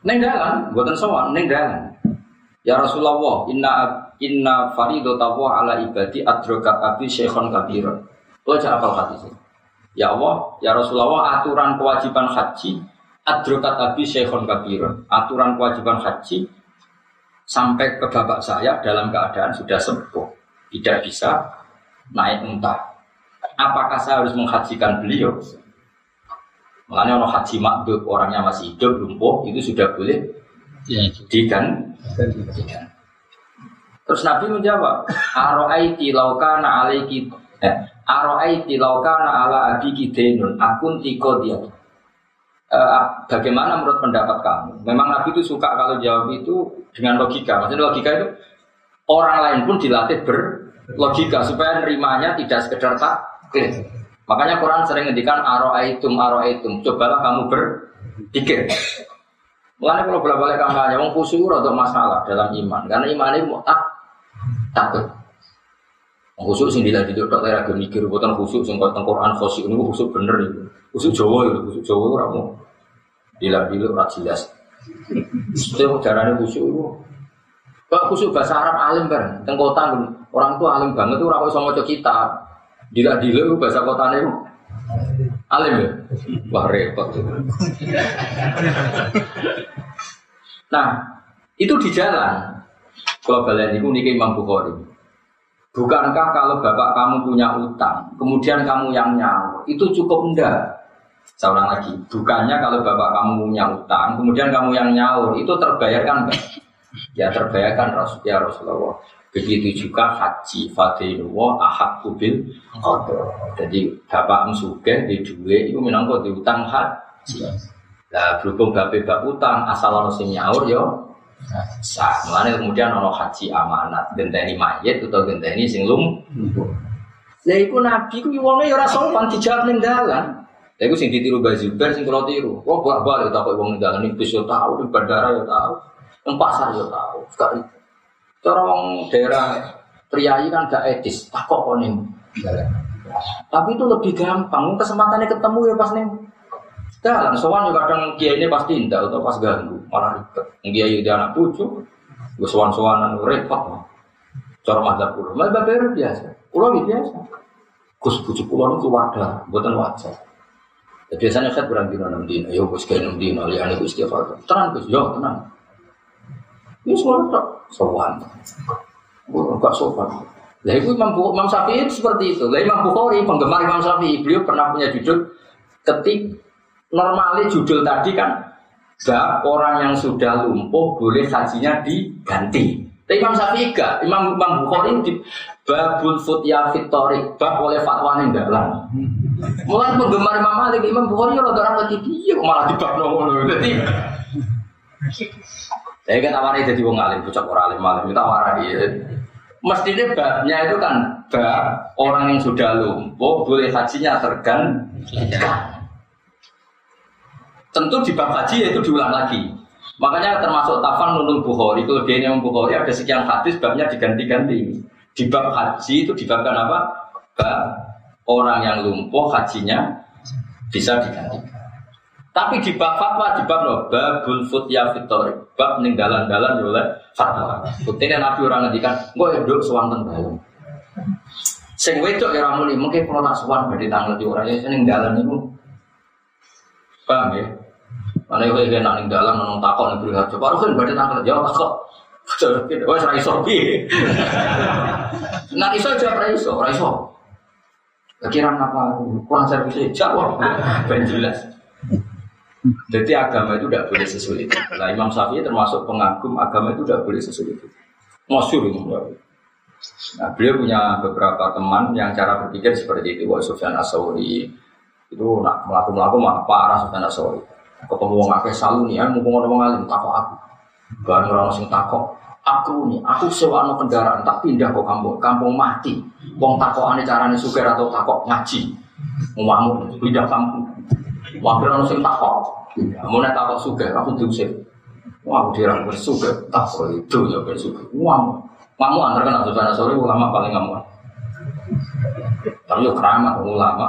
Neng dalan, buatan sowan, neng dalan. Ya Rasulullah, inna inna faridatawa ala ibadi adrokat abi syekhon kabiron. Lo aja apal hadis Ya Allah, ya Rasulullah, aturan kewajiban haji adrokat abi syekhon kabiron. Aturan kewajiban haji sampai ke bapak saya dalam keadaan sudah sembuh, tidak bisa naik unta. Apakah saya harus menghajikan beliau? Makanya orang haji makdub orangnya masih hidup lumpuh itu sudah boleh Ya, digan digan. Terus Nabi menjawab, Aro'aiti laukana alaiki eh, Aro'aiti laukana ala abiki denun akun tiko dia. Eh, bagaimana menurut pendapat kamu? Memang Nabi itu suka kalau jawab itu dengan logika. Maksudnya logika itu orang lain pun dilatih berlogika supaya nerimanya tidak sekedar tak Makanya Quran sering ngendikan aro'aitum aro'aitum. Cobalah kamu berpikir. Mulanya kalau bolak balik kampanye, wong khusyuk atau masalah dalam iman, karena iman ini tak takut. Wong khusyuk sing dilatih itu tak lera mikir, bukan khusyuk sing kau Quran khusyuk ini khusyuk bener itu. Khusyuk Jawa itu, khusyuk Jawa itu ramu. Dilat dulu rak jelas. Itu caranya khusyuk itu. Pak khusyuk bahasa Arab alim bareng, teng kota orang tua alim banget itu orang sama kita. Dilat dulu bahasa kotanya itu alim ya. Wah repot. Nah, itu di jalan. Kalau kalian itu niki Imam Bukhari. Bukankah kalau bapak kamu punya utang, kemudian kamu yang nyawa, itu cukup enggak? Saya ulang lagi, bukannya kalau bapak kamu punya utang, kemudian kamu yang nyaur, itu terbayarkan enggak? Ya terbayarkan ya Rasulullah. Begitu juga haji fadilullah ahad kubil Jadi bapak musuge di dua itu minangka di utang haji. Lah berhubung bape bab utang asal ono sing nyaur yo sah. Mulane kemudian ono haji amanat genteni mayit atau genteni sing lum. Lah iku nabi ku wonge yo ora sopan dijawab ning dalan. Lah iku sing ditiru Mbah Zubair sing kula tiru. Wong bolak-balik takok wong ning dalan iki bis yo tau, di bandara yo tau, ning pasar yo tau. Sekali Cara wong daerah priayi kan gak etis, takok kok ning Tapi itu lebih gampang, kesempatannya ketemu ya pas nih. Dalam sowan juga kadang kiai ini pasti indah atau pas ganggu, malah ribet. Kiai dia anak cucu, gue sowan-sowanan repot. Madzhab kulo, malah bapak biasa, kulo biasa. Gus bujuk kulo itu wadah, buatan wajar. Ya, biasanya saya kurang dino enam dino, yo gus kayak enam dino, lihat gus istighfar. Tenang gus, yo tenang. Ini semua tak sowan. Gak sopan. Lah itu Imam, Imam Syafi'i seperti itu. Lah Imam Bukhari penggemar Imam Syafi'i, beliau pernah punya judul ketik normalnya judul tadi kan bab orang yang sudah lumpuh boleh hajinya diganti. Tapi Imam Syafi'i gak, Imam Imam Bukhari di babul futya fitorik bab oleh fatwa yang dalam. Mulai penggemar Imam Malik, Imam Bukhari ya rada lagi dia malah di bab nomor Jadi saya kan awalnya jadi wong alim, bocah orang alim malam kita warai. Mestinya babnya itu kan bab orang yang sudah lumpuh boleh hajinya tergantikan. Tentu di bab haji itu diulang lagi. Makanya termasuk tafan nunul Bukhari, kelebihannya Imam Bukhari ada sekian hadis babnya diganti-ganti. Di bab haji itu dibabkan apa? Bab orang yang lumpuh hajinya bisa digantikan. Tapi di bab fatwa di bab no, babul futya fitori, bab ninggalan-galan oleh fatwa. Buktinya Nabi orang ngedikan, gue hidup sewanten dalam. Sing wedok ya ramuni, mungkin kalau tak suwan berarti tanggal di orang yang ninggalan itu. Paham ya? Mana yang kayak nak ninggalan nong takok nih beri harga, baru kan berarti tanggal jawab takok. Wah, serai iso piye? Nak iso aja serai iso, serai iso. Kira apa? Kurang servis jawab, ben jelas. Jadi agama itu tidak boleh sesulit. Nah, Imam Syafi'i termasuk pengagum agama itu tidak boleh sesulit. Masyur Imam Nah, beliau punya beberapa teman yang cara berpikir seperti itu. Wah, Sufyan Asawri itu nak melakukan melakukan mah parah Sufyan Asawri. Ketemu wong akeh salu nih, ya, mumpung orang ngalim takok aku. Baru orang sing takok, aku nih, aku sewa kendaraan tak pindah ke kampung, kampung mati. Wong takok ane carane suger atau takok ngaji. Mau pindah kampung. Wakil orang sing takok, mau nek takok suge, aku diusir. Wah, dia orang bersuge, takok itu ya bersuge. Wah, kamu antar kan atau sana sore ulama paling ngamuan. Tapi yo keramat ulama.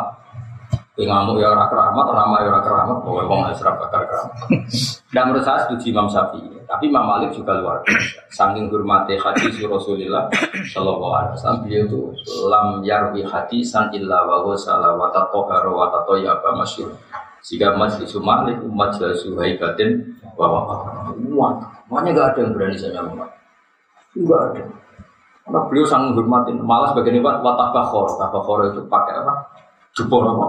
Kowe ngamuk ya ora keramat, nama ya ora keramat, kowe wong wis ora bakal keramat. Dan menurut saya setuju Imam Syafi'i. Tapi Imam Malik juga luar biasa. Saking hormati hadis Rasulullah Shallallahu Alaihi Wasallam beliau itu lam yarwi hadisan illa wa huwa salah wa tatohara wa tatoyaba masyur. Jika majlis Malik majlis haibatin wa wa wa. Makanya gak ada yang berani saya ngomong. Enggak ada. Karena beliau sangat menghormati. Malas bagian ini watabakhor. Tabakhor itu pakai apa? Jubor apa?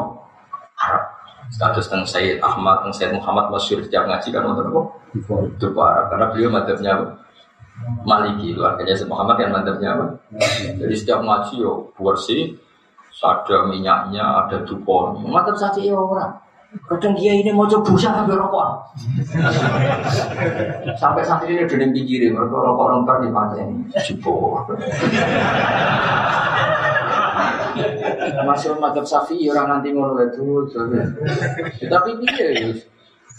Arab. Status tentang Sayyid Ahmad, tentang Sayyid Muhammad Masyur setiap ngaji kan untuk apa? Jubor Arab. Karena beliau madhabnya apa? Maliki itu artinya Sayyid Muhammad yang madhabnya apa? Jadi setiap ngaji yo bersih, ada minyaknya, ada dupon. Madhab saja ya orang. Kadang dia ini mau coba busa sampai rokok. sampai santri ini udah pikirin, mereka rokok nonton di mata ini. Cipo. Masih madhab safi orang nanti ngono itu. Tapi dia ya.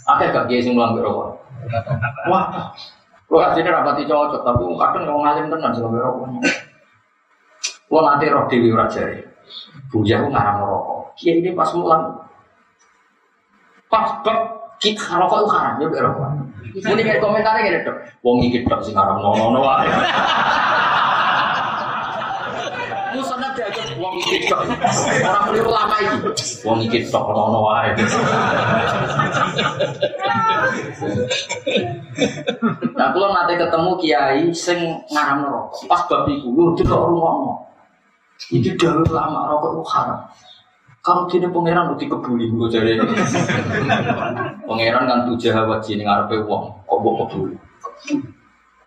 Akeh gak kiai sing mulang rokok. Wah. Lo aslinya rapati cocok, tapi kadang ngomong ngalim tenan sampai rokok. Lo nanti roh dewi rajari. Bujah ngarang rokok. Kiai ini pas mulang pas bab kita rokok itu haram ya rokok. Ini kayak komentarnya kayak dok. Wong iki dok sing haram nono wae. Musonnya dia aja wong iki dok. Orang keliru lama iki. Wong iki dok nono wae. Nah, kalau nanti ketemu kiai sing ngaram rokok, pas bab iku, lu tidak rumah Itu jalur lama rokok itu haram. Kalau gini pangeran udah kebuli gue jadi pangeran kan tujuh hawa jini ngarepe uang kok bawa kebuli.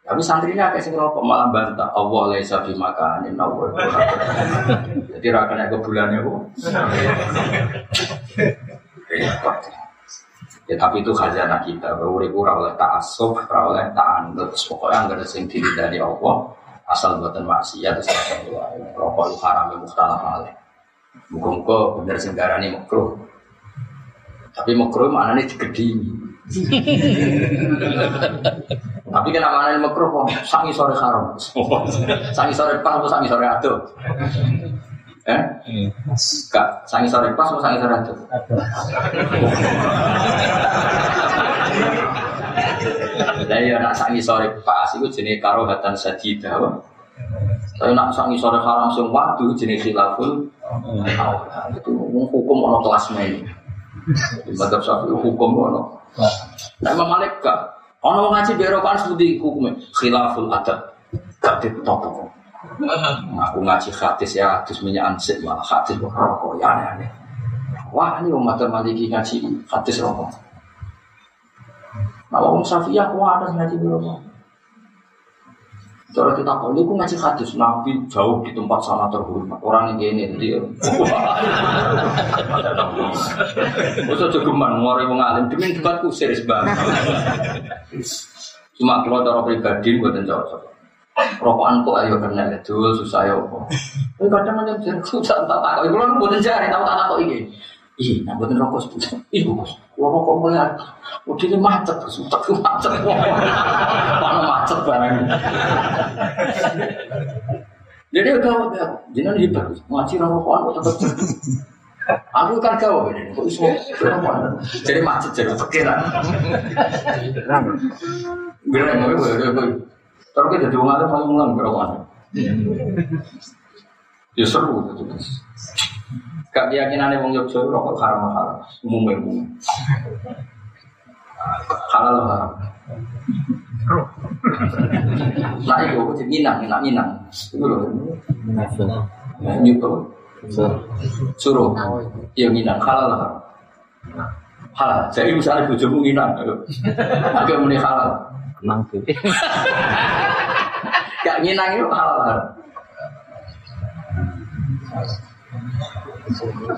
Tapi santrinya kayak sing rokok malah bantah Allah laisa fi makanin Allah. Jadi rakannya kebulannya bu. Ya tapi itu khazanah kita. Urip ora oleh ta'assub, ora oleh ta'anut. Pokoknya enggak ada sing dari Allah. Asal buatan maksiat terus rokok haram ya mukhtalaf alaih. Muka-muka bener sing darani makruh. Tapi mana nih digedingi. Tapi mana nih makruh kok sangi sore haram. sangi sore pas sangi sore atuh? Eh? Kak, sangi sore pas sangi sore atuh? Lah ya nak sangi sore pas itu jenis karohatan sajidah. Tapi nak sangi sore haram sing waktu jenis khilaful itu hukum ono kelas main. Di madzhab Syafi'i hukum ono. Nah Imam Malik gak ono ngaji berokan seperti hukumnya khilaful adat gak ditopo. Aku ngaji hadis ya hadis minyak ansik malah hadis rokok ya aneh-aneh. Wah ini umat Maliki ngaji hadis rokok. Nah, orang Syafi'i aku ada ngaji berapa? Cara kita tahu, ini ngaji hadis Nabi jauh di tempat sana terhormat. Orang yang gini, jadi Masa jogeman, ngori wong alim, demi debat kusir banget. Cuma kalau cara pribadi, buatan cocok. Rokokan kok ayo kena itu susah ya apa. Ini kadang ada yang susah tak tahu. Ibu kan buatan jari, tahu tak tahu ini. Iya, nah buatan rokok sebutnya. Iya bos, kalau rokok mulai, udah ini macet, susah tuh macet. Mana macet barang. Jadi ya, jangan hebat, ngaji rokokan kok tetap. Aku kan kau ini, kok iso. Jadi macet jadi pikiran. Bilang mau gue. Terus kita jadi orang paling mulang berokan. Ya seru gitu. Gak keyakinan wong Yogyo rokok haram halal, umum umum. Halal haram. Nah itu aku minang, minang, minang. Itu loh. Nah, itu suruh. Iya minang halal haram. Halal. Jadi misalnya bujumu minang, agak muni halal. Nang tuh. Gak minang itu halal haram.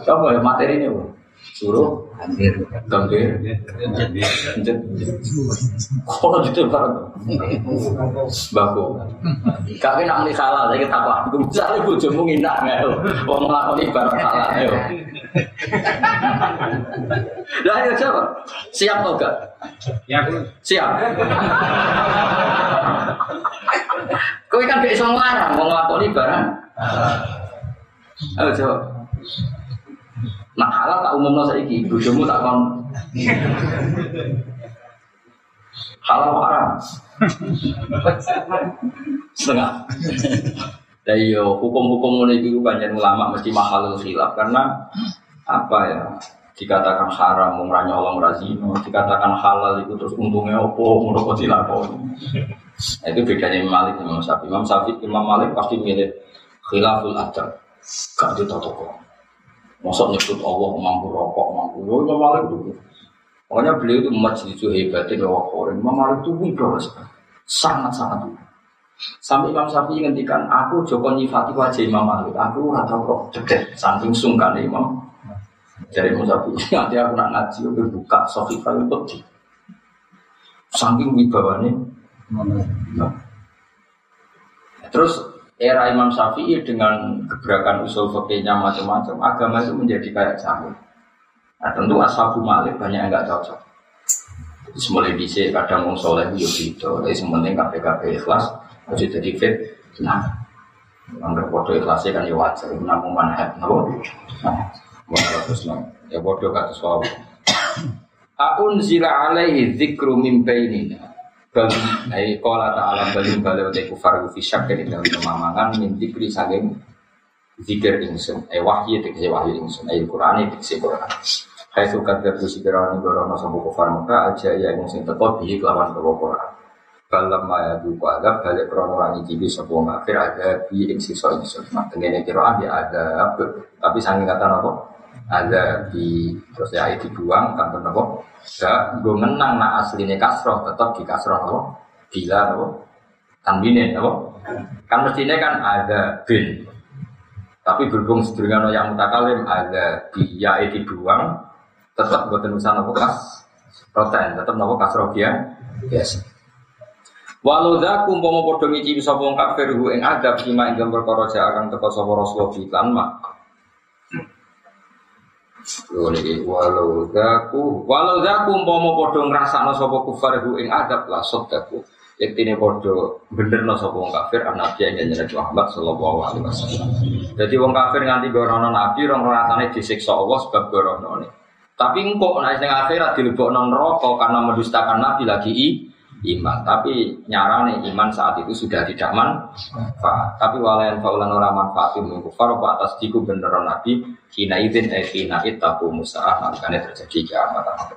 Coba ya materi ini, Bu. Suruh Hampir. gambir, Anjir. Kono gitu barang. Baku. Kami nak muni halal, saya kita apa? Misalnya bojomu ngindak ya, wong nglakoni barang halal ayo. Lah ayo coba. Siap atau enggak? Ya, Siap. Kowe kan gak iso nglarang wong nglakoni barang. Ayo coba. Nah halal tak umumno saiki, bojomu tak kon. Halal haram. Setengah. Dan yo hukum-hukum mulai itu banyak ulama mesti mahal khilaf karena apa ya? Dikatakan haram mengurangi Allah merazino dikatakan halal itu terus untungnya opo menurut dilakoni. Nah, itu bedanya Imam Malik Imam Syafi'i. Imam Syafi'i Imam Malik pasti milih khilaful adab. Gak ditotoko Masa nyebut Allah mampu rokok, mampu. Yo, Imam Malik itu Pokoknya beliau itu majlis itu hebatnya Imam Imam Malik itu wibawa Sangat-sangat wibawa Sampai Imam Syafi'i ngendikan, aku Joko nyifati wajah Imam Malik, aku rata kok cedek, saking sungkan Imam. Jadi Imam Syafi'i, nanti aku nak ngaji, aku buka Sofifah itu di. Saking wibawanya. Nah. Terus era Imam Syafi'i dengan gebrakan usul fakihnya macam-macam, agama itu menjadi kayak campur. Nah tentu ashabu Malik banyak yang nggak cocok. Mulai bisa kadang mau soleh itu gitu, tapi sementing KPKP ikhlas, harus jadi fit. Nah, anggap bodoh ikhlasnya kan ya wajar. Namun manhat, namun Wah, terus ya bodoh kata suau. Akun zila alaihi zikru min bainina. Bal ai qala ta'ala balim bala wa kufar fi syakkin dalam kemamangan min saking zikir ingsun. Eh wahyu tegese wahyu ingsun. Eh Qur'an tegese Qur'an. Hai suka dari sikirani gorono sambu kufar muka aja ya ingsun teko bihi kelawan Qur'an. Balam maya duka adab balik krono rangi cibi sebuah ngafir ada bi ing sisa ingsun. Nah, tengene kira ya ada tapi sangi kata apa? Ada di terus ya dibuang kan apa? Gak gue menang nak aslinya kasroh tetap di kasroh apa? Bila apa? Tanbine apa? Kan mestinya kan ada bin. Tapi berhubung sedurungan yang mutakalim ada bi ya dibuang tetap buat tenusan apa kas protein tetap apa kasroh dia biasa. Walau zakum pomo podo ngicipi sapa wong kafir hu ing adab kima ing perkara akan teko sapa Rasulullah iklan mak. Lho niki walau zaku walau zakum pomo podo ngrasakno sapa kufar hu ing adab la sodaku. Yektine podo benerno sapa wong kafir nabi yang Nabi Muhammad sallallahu alaihi wasallam. Jadi wong kafir nganti gorono nabi rong rasane disiksa Allah sebab gorono Tapi engkau naik yang akhirat dilebokno neraka karena mendustakan nabi lagi i iman. Tapi nyarane iman saat itu sudah tidak manfaat. Tapi walayan faulan orang manfaatin mengkufar atas diku beneran nabi kina izin eh kina itaku musa'ah makanya terjadi kiamat.